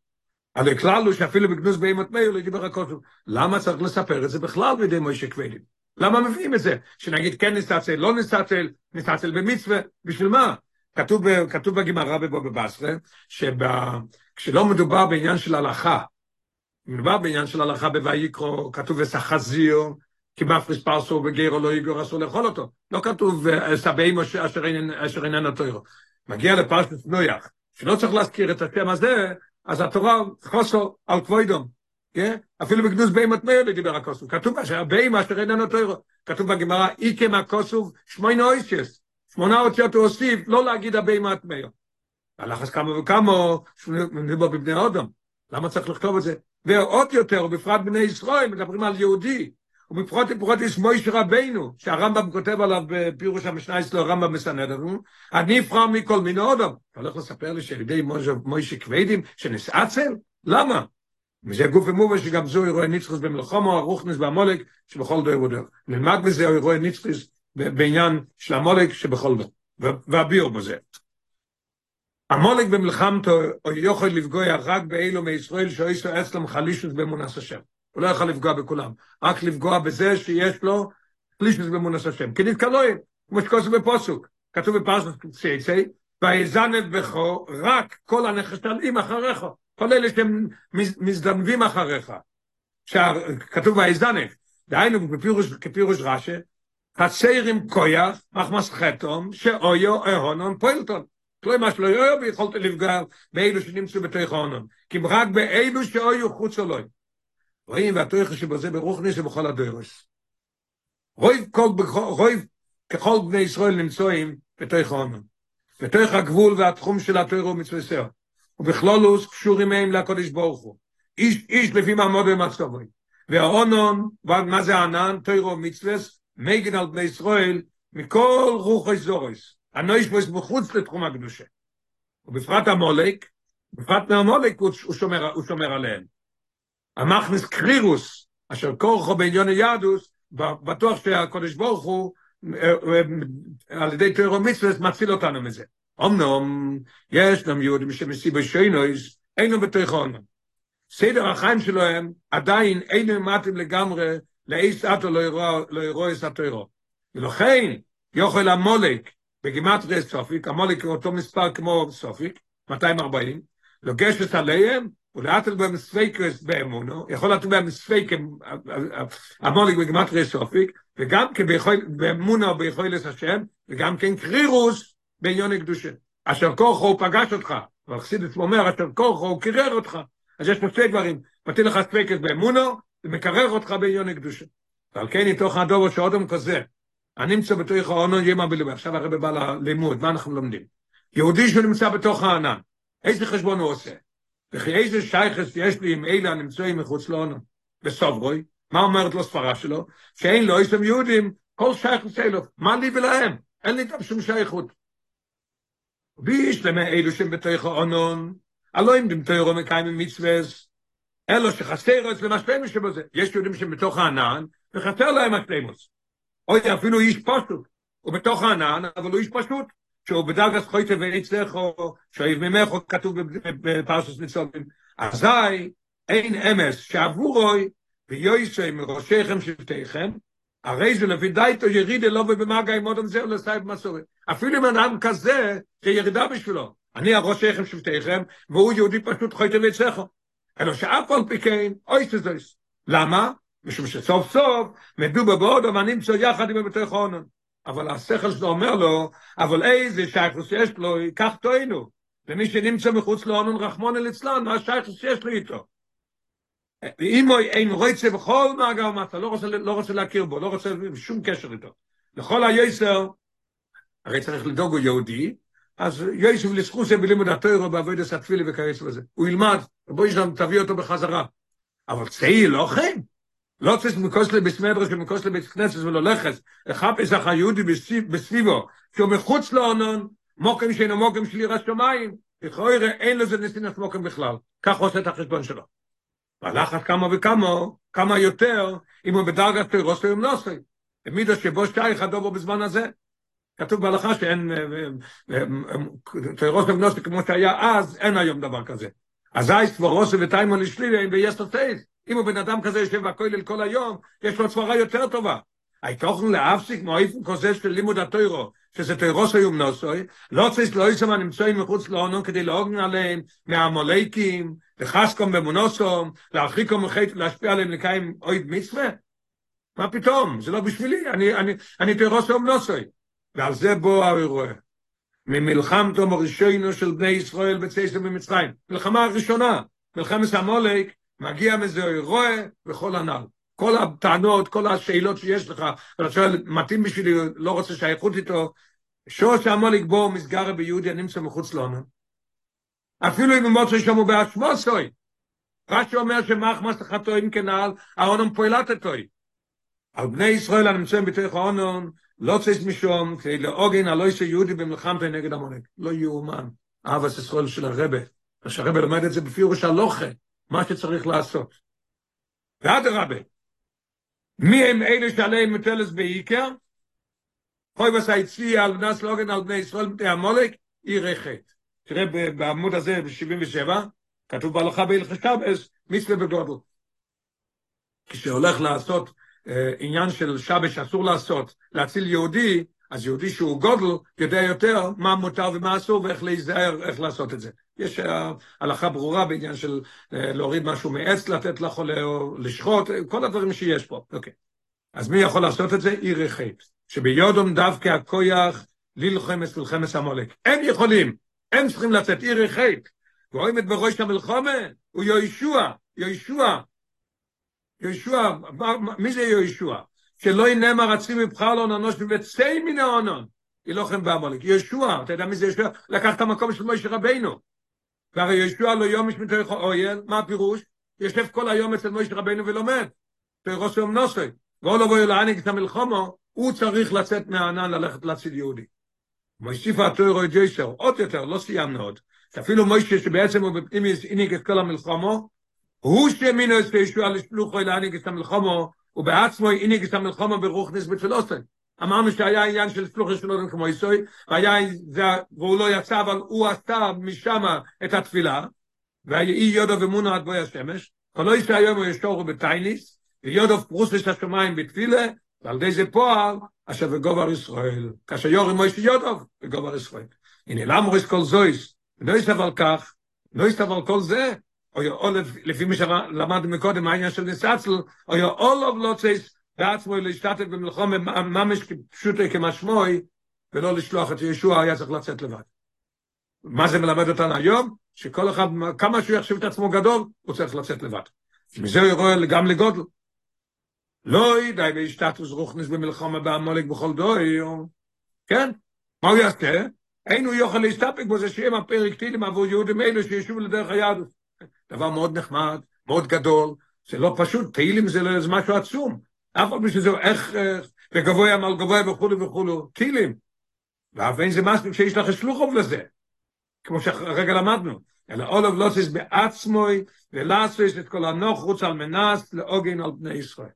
הכלל הוא שאפילו בגנוז בהימות מאיר לא ידיבר הכותב. למה צריך לספר את זה בכלל בידי מוישה כבדים? למה מביאים את זה? שנגיד כן נסתצל, לא נסתצל, נסתצל במצווה, בשביל מה? כתוב, כתוב בגמרא בבבא בסרה, שכשלא מדובר בעניין של הלכה, מדובר בעניין של הלכה בויקרו, כתוב וסחזיר, כי מפריס פרסו וגרו לא יגור אסור לאכול אותו. לא כתוב סבאים אשר איננה תוירו. מגיע לפרשת נויח, שלא צריך להזכיר את השם הזה, אז התורה חוסו על כבוידום, כן? אפילו בגנוז בהימת מאיר דיבר הכוסוב, כתוב אשר בהימה אשר איננו תוירו, כתוב בגמרא, איקם הכוסוב שמונה אויסס, שמונה אותיות הוא הוסיף, לא להגיד הבהימת מאיר. הלחץ כמה וכמה, מדובר בבני אודם, למה צריך לכתוב את זה? ועוד יותר, בפרט בני ישראל, מדברים על יהודי, ובפרוט בפרוט יש מויש רבינו, שהרמב"ם כותב עליו בפירוש המשנה אצלו, הרמב"ם מסנד לנו, אני אבחר מכל מיני אודם. אתה הולך לספר לי שעל מויש כבדים, שנסעצל? למה? וזה גוף ומובה שגם זו אירועי ניצחוס במלחומו, הרוחנס והמולק, שבכל דור ודור. נלמד מזה אירועי ניצחוס בעניין של המולק שבכל דור, והביאו בזה. המולק במלחמתו יכול לפגוע רק באלו מישראל שאיסו אצלם חלישוס באמונס השם. הוא לא יכול לפגוע בכולם, רק לפגוע בזה שיש לו פלישנס באמונס השם. כי נתקלואים, כמו שכוסו בפוסוק, כתוב בפרשת צייצי, ויזנת בכו רק כל הנחשלים אחריך. כל אלה שהם מזדנבים אחריך. כתוב ויזדנב, דהיינו כפירוש, כפירוש רש"י, חסרים כויח, מחמס חתום, שאויו אהונון פוילטון. כלומר שלא יאו ויכולת לפגע באלו שנמצאו בתוך ההונון. כי רק באלו שאויו חוץ אלוהי. רואים והתוך שבזה ברוכניס ובכל הדוירוס. רויב כל, רויב ככל בני ישראל נמצאים בתוך ההונון. בתוך הגבול והתחום של התוירו מצווסר. ובכלולוס קשורים מהם לקודש ברוך הוא. איש, איש לפי מעמוד ומצבוי. וההונון, מה זה ענן? תוירו מצווס, מגן על בני ישראל מכל רוח זורס. הנויש בו מחוץ לתחום הקדושה. ובפרט המולק, בפרט מהמולק הוא שומר, הוא שומר עליהם. המכניס קרירוס, אשר כורחו בעליון היהדוס, בטוח שהקודש ברוך הוא, על ידי תורה ומצוות, מציל אותנו מזה. אמנם, יש גם יהודים שמסיבות שונות, אינו עונם. סדר החיים שלהם עדיין אינו מתאים לגמרי לאיס אטו לא ירוא את התוירו. ולכן, יוכל עמלק, בגימטריא ספק, עמלק הוא אותו מספר כמו ספק, 240, לגשת עליהם, ולהטיל בהם ספקות באמונה, יכול לתת בהם ספק עמלק בגימטריא ספק, וגם באמונה ביכולת השם, וגם כן קרירות בענייני הקדושה. אשר קרך הוא פגש אותך, אבל חסידות אומר, אשר קרך הוא קירר אותך. אז יש פה שתי דברים, מטיל לך ספקות באמונה, ומקרר אותך בענייני הקדושה. ועל כן ייתכן הדבר שאדם כזה, הנמצא בתוך הענן יאמר בליבו. עכשיו הרב בא ללימוד, מה אנחנו לומדים? יהודי שנמצא בתוך הענן, איזה חשבון הוא עושה? וכי איזה שייכס יש לי עם אלה הנמצאים מחוץ לעונן? בסוברוי, מה אומרת לו ספרה שלו? שאין לו איסם יהודים, כל שייכס אלו, מה לי ולהם? אין לי איתם שום שייכות. ויש למה אלו שהם בתוך העונן, הלא אם דמתוירו מקיימים מצווס, אלו שחסר את למשפעים שבזה. יש יהודים שהם בתוך הענן, וחסר להם השלימוס. אוי, אפילו איש פשוט. הוא בתוך הענן, אבל הוא איש פשוט. שהוא בדרגת חויטה ונצלחו, שאוהב ממך, כתוב בפרשת ניצובים. אזי אין אמס שעבורוי ויועסי מראשיכם שבטיכם, הרי זה לפי דייטו ירידה לא במגע עם עוד זה ולסייב מסורת. אפילו אם אדם כזה, זה ירידה בשבילו. אני הראשיכם שבטיכם, והוא יהודי פשוט חויטה ונצלחו. אלא שאף על פי כן, אוי שזויס. למה? משום שסוף סוף מדובר בעוד אמנים יחד עם הבתי חונן. אבל השכל שלו אומר לו, אבל איזה שייכוס יש לו, ייקח טוענו. ומי שנמצא מחוץ לאונן רחמון אל אצלן, מה השייכוס שיש לו איתו? אם הוא אין רוצה בכל מעגל מטה, לא רוצה, לא רוצה להכיר בו, לא רוצה שום קשר איתו. לכל היסר, הרי צריך לדאוג הוא יהודי, אז יסף לסחוסה בלימוד התוירו בעבודת התפילה וכייס וזה. הוא ילמד, בואי שם תביא אותו בחזרה. אבל צעיר לא כן. לא צריך מקוסלי בסמדרש ומקוסלי בית כנסת ולא לכס. לחפש אחר יהודי בסביבו, שהוא מחוץ לאונון, מוקם שאינו מוקם של יראת שמיים. לכאורה אין לזה נסינס מוקם בכלל. כך עושה את החשבון שלו. והלחץ כמה וכמה, כמה יותר, אם הוא בדרגת תירוס או נוסי. במידה שבו שייך הדובו בזמן הזה. כתוב בהלכה שאין תירוס ונוסי כמו שהיה אז, אין היום דבר כזה. אזי סבורוסי וטיימון לשלילי ויש תוצאית. אם הוא בן אדם כזה יושב בכולל כל היום, יש לו סברה יותר טובה. הייתוכן להפסיק מאיפן כזה של לימוד התוירו, שזה תוירו סיום נוסוי, לא צריך לא ישם הנמצאים מחוץ לאונון כדי להוגן עליהם מהמולייקים, לחסקום במונוסום, להרחיקום מחית, להשפיע עליהם לקיים אויד מצווה? מה פתאום? זה לא בשבילי, אני, אני, אני תוירו סיום נוסוי. ועל זה בוא האירוע. ממלחמתו מראשינו של בני ישראל בצייסם במצרים. מלחמה הראשונה, מלחמת המולק, מגיע מזה אירוע וכל הנ"ל. כל הטענות, כל השאלות שיש לך, ואתה שואל, מתאים בשבילי, לא רוצה שייכות איתו, שוש המולק בו מסגר ביהודי הנמצא מחוץ לנו. אפילו אם מוצא שם הוא באשמוסוי. רש"י אומר שמחמס החטואים כנעל, העונם פועלתתוי. על בני ישראל הנמצאים בתוך העונם, לא צריך משום, כדי לעוגן הלא יש יהודי במלחמת נגד המולק. לא יאומן. אהבת ישראל של הרבה. כשהרבה לומד את זה בפירוש הלוכה, מה שצריך לעשות. ואדרבה, מי הם אלה שעליהם מטלס בעיקר? חוי וסייצי על נס לוגן על בני ישראל מפני המולק, עיר חטא. תראה בעמוד הזה ב-77, כתוב בהלכה בהלכה שבס, מצווה בגודל. כשהולך לעשות אה, עניין של שבס שאסור לעשות, להציל יהודי, אז יהודי שהוא גודל יודע יותר מה מותר ומה אסור ואיך להיזהר, איך לעשות את זה. יש הלכה ברורה בעניין של להוריד משהו מעץ, לתת לחולה, או לשחוט, כל הדברים שיש פה. אוקיי. אז מי יכול לעשות את זה? עיר החטא. שביודום דווקא הכויח ללחמס מלחמס המולק. הם יכולים, הם צריכים לצאת עיר. ורואים את בראש המלחומה, הוא יהושע, יהושע. יהושע, מי זה יהושע? שלא ינאמר עצמי מבחר לא ננוש מבצעי מן העונון. ילוחם בעמלק. יהושע, אתה יודע מי זה יהושע? לקח את המקום של מוישה רבינו. והרי יהושע לא יום יש מתוך אויל, מה הפירוש? יושב כל היום אצל מוישה רבינו ולומד. תרוסו אמנוסי. ואו לבוא להעניק את המלחומו, הוא צריך לצאת מהענן ללכת להציל יהודי. מוסיפה התוירו את ג'ייסר, עוד יותר, לא סיימנו עוד. אפילו מוישה שבעצם הוא בפנימיס הניק את כל המלחומו, הוא שהאמינו את ישוע לשלוחו להנהיג את המלחומו, ובעצמו הנהיג את המלחומו ברוכניס בתפילוסי. אמרנו שהיה עניין של שלוחו שלו כמו יסוי, והיה זה, והוא לא יצא, אבל הוא עשה משם את התפילה, ויהי יודו ומונו עד בוי השמש, כל איש היום הוא ישורו בתייניס, ויודו פרוסס השמיים בתפילה, ועל די זה פועל, אשר בגובר ישראל, כאשר יורי מויש יודו בגובר ישראל. הנה למה רוס כל זויס, לא יסתבר כך, לא יסתבר כל זה, או לפי מה שלמדנו מקודם, העניין של ניסצל, או אולוב לא צייס בעצמו להשתתף במלחום ממש פשוטו כמשמוי, ולא לשלוח את ישוע, היה צריך לצאת לבד. מה זה מלמד אותנו היום? שכל אחד, כמה שהוא יחשב את עצמו גדול, הוא צריך לצאת לבד. מזה הוא רואה גם לגודל. לא ידעי בהשתתפוס רוכנס במלחמה בעמולק בכל דוי, כן? מה הוא יעשה? אין הוא יוכל להסתפק בו, זה שיהיה מהפרק תהילים עבור יהודים אלו שישובו לדרך היהדות. דבר מאוד נחמד, מאוד גדול, זה לא פשוט, תהילים זה משהו עצום. אף פעם שזה איך, וגבוה על גבוה וכולו וכולו, תהילים. ואף אין זה משהו שיש לך שלוחוב לזה, כמו שהרגע למדנו. אלא אולוב לא צריך בעצמוי, ולעשוס את כל הנוחרוץ על מנס לעוגן על בני ישראל.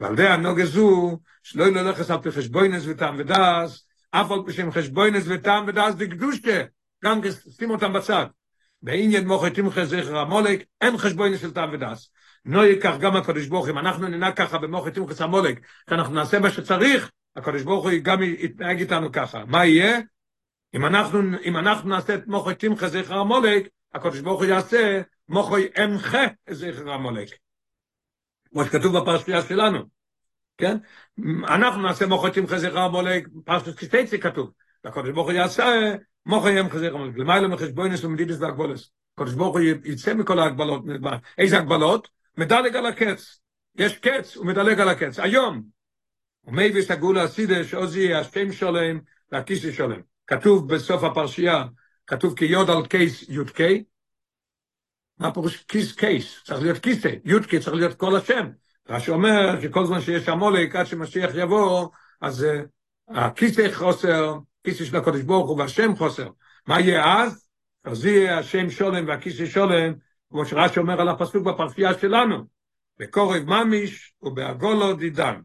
ועל זה הנוגה זו, שלא ילכס על פי חשבוינס וטעם ודס, אף על פי שהם חשבוינס וטעם ודס דקדושקה, גם שים אותם בצד. בעניין מוחי תמחה זכר המולק, אין חשבוינס של טעם ודס. לא ייקח גם הקדוש ברוך אם אנחנו ננהג ככה במוחי תמחה המולק, שאנחנו נעשה מה שצריך, הקדוש ברוך הוא גם יתנהג איתנו ככה. מה יהיה? אם אנחנו, אם אנחנו נעשה את מוחי תמחה זכר המולק, הקדוש ברוך הוא יעשה מוחי אמחה זכר המולק. כמו שכתוב בפרשייה שלנו. כן? אנחנו נעשה מוחתים חזירה המולק, פרשת קסטייצי כתוב. והקדוש ברוך הוא יעשה מוחים חזירה המולק. למעלה מחשבוינס ומדידס והגבולס. הקדוש ברוך הוא יצא מכל ההגבלות. איזה הגבלות? מדלג על הקץ. יש קץ, הוא מדלג על הקץ. היום, ומביא הגאולה העתידה, שאז יהיה השם שלם והכיסא שלם. כתוב בסוף הפרשייה, כתוב כי יד על כס י"ק, מה פירוש כס, כס? צריך להיות כיסא, י"ק צריך להיות כל השם. רש"י אומר שכל זמן שיש עמלק עד שמשיח יבוא, אז אה, הכיסא חוסר, כיסא של הקדוש ברוך הוא והשם חוסר. מה יהיה אז? אז יהיה השם שולם והכיסא שולם, כמו שרש"י אומר על הפסוק בפרשייה שלנו, בקורב ממיש ובעגולו דידן.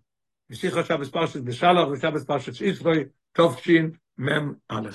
משיח עכשיו בפרשת בשלח ושבת בפרשת ישראל, טוב שין מם א'.